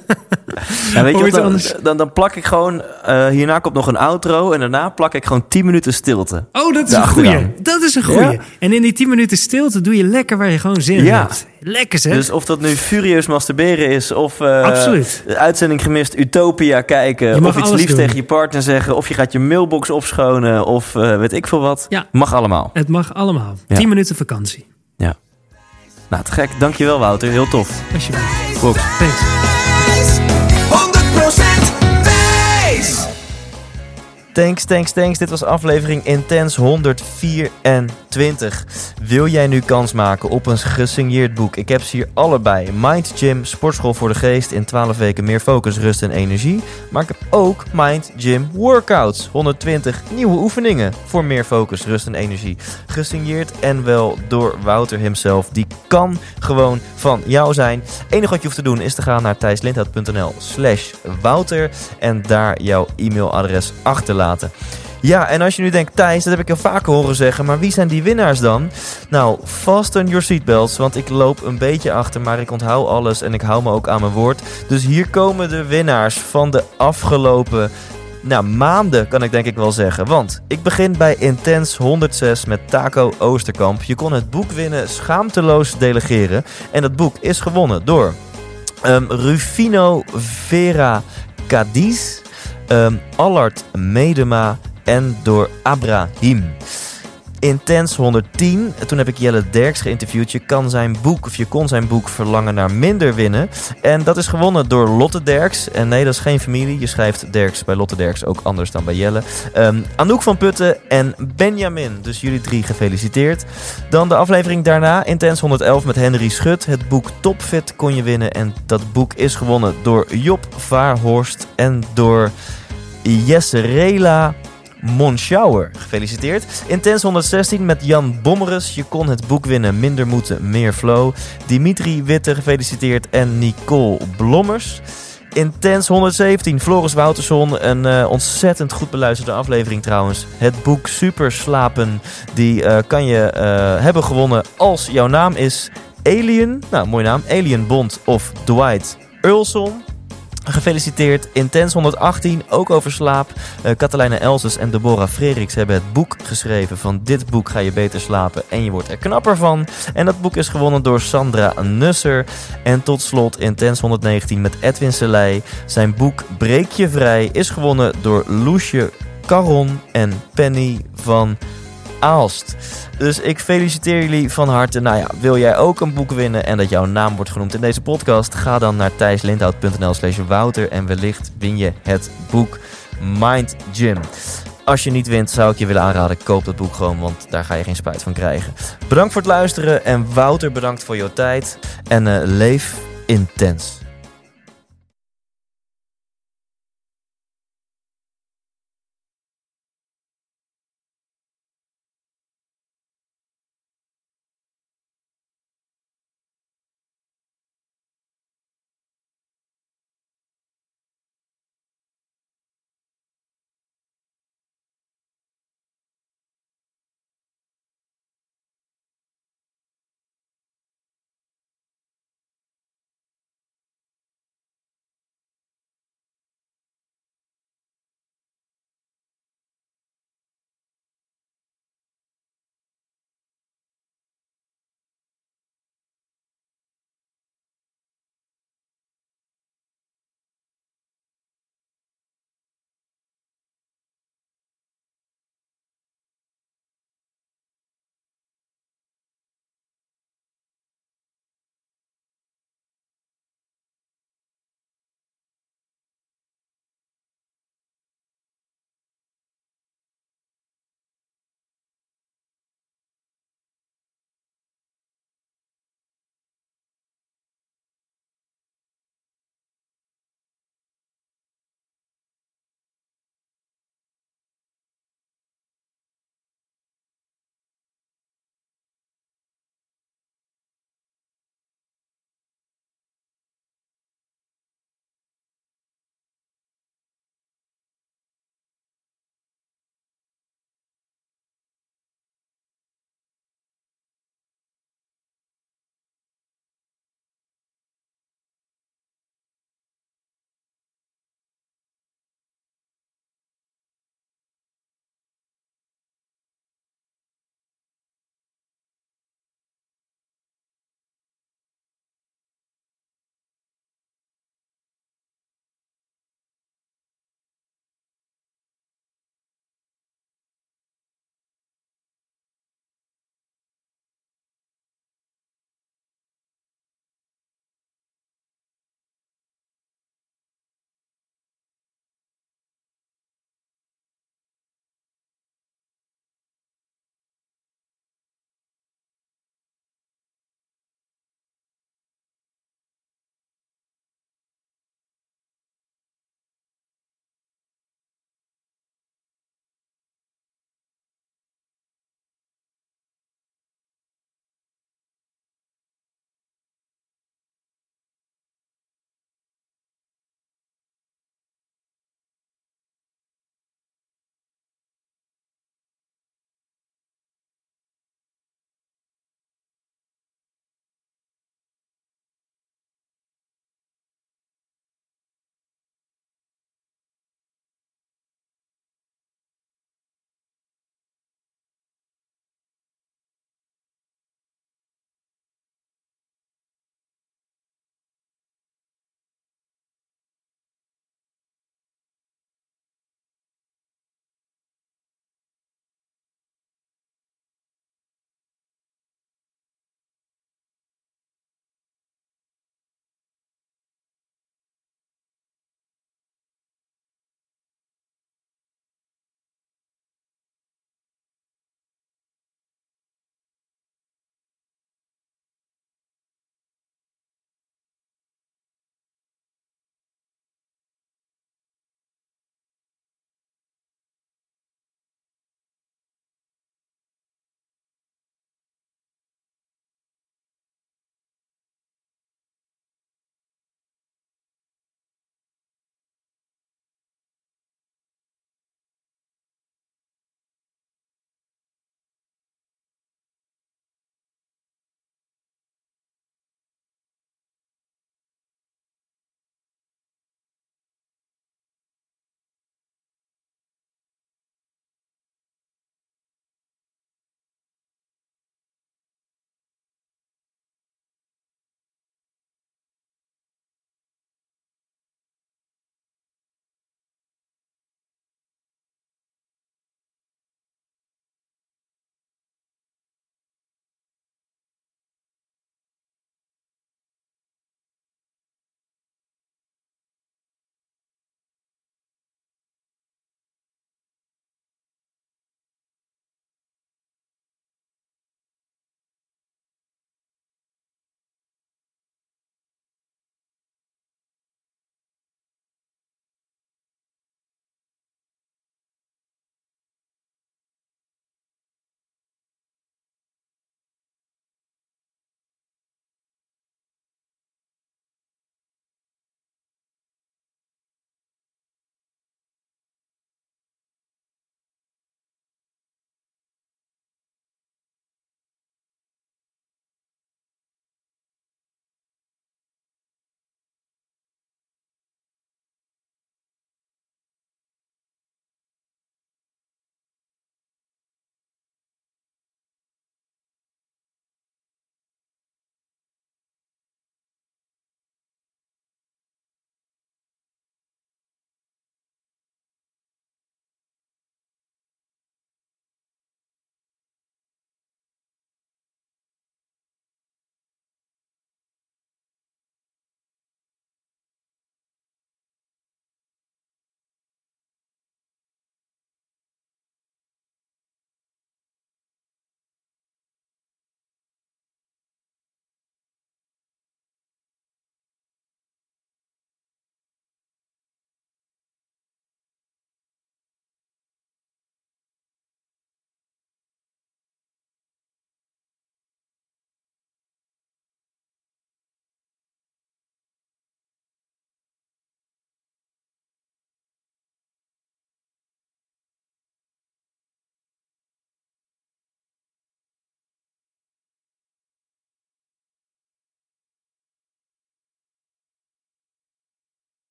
Ja, weet je dan, dan, dan plak ik gewoon, eh, hierna komt nog een outro en daarna plak ik gewoon 10 minuten stilte. Oh, dat is een goeie. Dat is een goeie. Ja? En in die 10 minuten stilte doe je lekker waar je gewoon zin in Ja. hebt. Lekker zeg. Dus of dat nu furieus masturberen is, of eh, de uitzending gemist Utopia kijken, of iets liefs doen. tegen je partner zeggen, of je gaat je mailbox opschonen, of eh, weet ik veel wat. Ja. Mag allemaal. Het mag allemaal. Ja. 10 minuten vakantie. Nou, te gek. Dankjewel Wouter. Heel tof. Alsjeblieft. Thanks. Thanks, thanks, thanks. Dit was aflevering Intens 124. Wil jij nu kans maken op een gesigneerd boek? Ik heb ze hier allebei. Mind Gym, Sportschool voor de Geest in 12 weken meer focus, rust en energie. Maar ik heb ook Mind Gym Workouts. 120 nieuwe oefeningen voor meer focus, rust en energie. Gesigneerd en wel door Wouter himself. Die kan gewoon van jou zijn. enige wat je hoeft te doen is te gaan naar thijslindhout.nl slash Wouter en daar jouw e-mailadres achterlaten. Ja, en als je nu denkt, Thijs, dat heb ik al vaker horen zeggen, maar wie zijn die winnaars dan? Nou, fasten your seatbelts, want ik loop een beetje achter, maar ik onthoud alles en ik hou me ook aan mijn woord. Dus hier komen de winnaars van de afgelopen nou, maanden, kan ik denk ik wel zeggen. Want ik begin bij Intens 106 met Taco Oosterkamp. Je kon het boek winnen, schaamteloos delegeren. En dat boek is gewonnen door ehm, Rufino Vera Cadiz, ehm, Allard Medema en door Abrahim. Intens 110. Toen heb ik Jelle Derks geïnterviewd. Je kan zijn boek, of je kon zijn boek Verlangen naar Minder winnen. En dat is gewonnen door Lotte Derks. En nee, dat is geen familie. Je schrijft Derks bij Lotte Derks ook anders dan bij Jelle. Um, Anouk van Putten en Benjamin. Dus jullie drie gefeliciteerd. Dan de aflevering daarna, Intens 111 met Henry Schut. Het boek Topfit kon je winnen. En dat boek is gewonnen door Job Vaarhorst en door Jesse Rela Monschauer. Gefeliciteerd. Intens 116 met Jan Bommeres. Je kon het boek winnen. Minder moeten, meer flow. Dimitri Witte gefeliciteerd. En Nicole Blommers. Intens 117, Floris Wouterson. Een uh, ontzettend goed beluisterde aflevering trouwens. Het boek Super Slapen, die uh, kan je uh, hebben gewonnen als jouw naam is Alien. Nou, mooi naam. Alien Bond of Dwight Earlson. Gefeliciteerd. Intens 118, ook over slaap. Uh, Katelijne Elses en Deborah Frederiks hebben het boek geschreven. Van dit boek ga je beter slapen en je wordt er knapper van. En dat boek is gewonnen door Sandra Nusser. En tot slot Intens 119 met Edwin Selei. Zijn boek Breek je vrij is gewonnen door Loesje Caron en Penny van Dus ik feliciteer jullie van harte. Nou ja, wil jij ook een boek winnen en dat jouw naam wordt genoemd in deze podcast? Ga dan naar thijslindhout.nl slash wouter en wellicht win je het boek Mind Gym. Als je niet wint, zou ik je willen aanraden, koop dat boek gewoon, want daar ga je geen spijt van krijgen. Bedankt voor het luisteren en Wouter, bedankt voor jouw tijd. En uh, leef intens.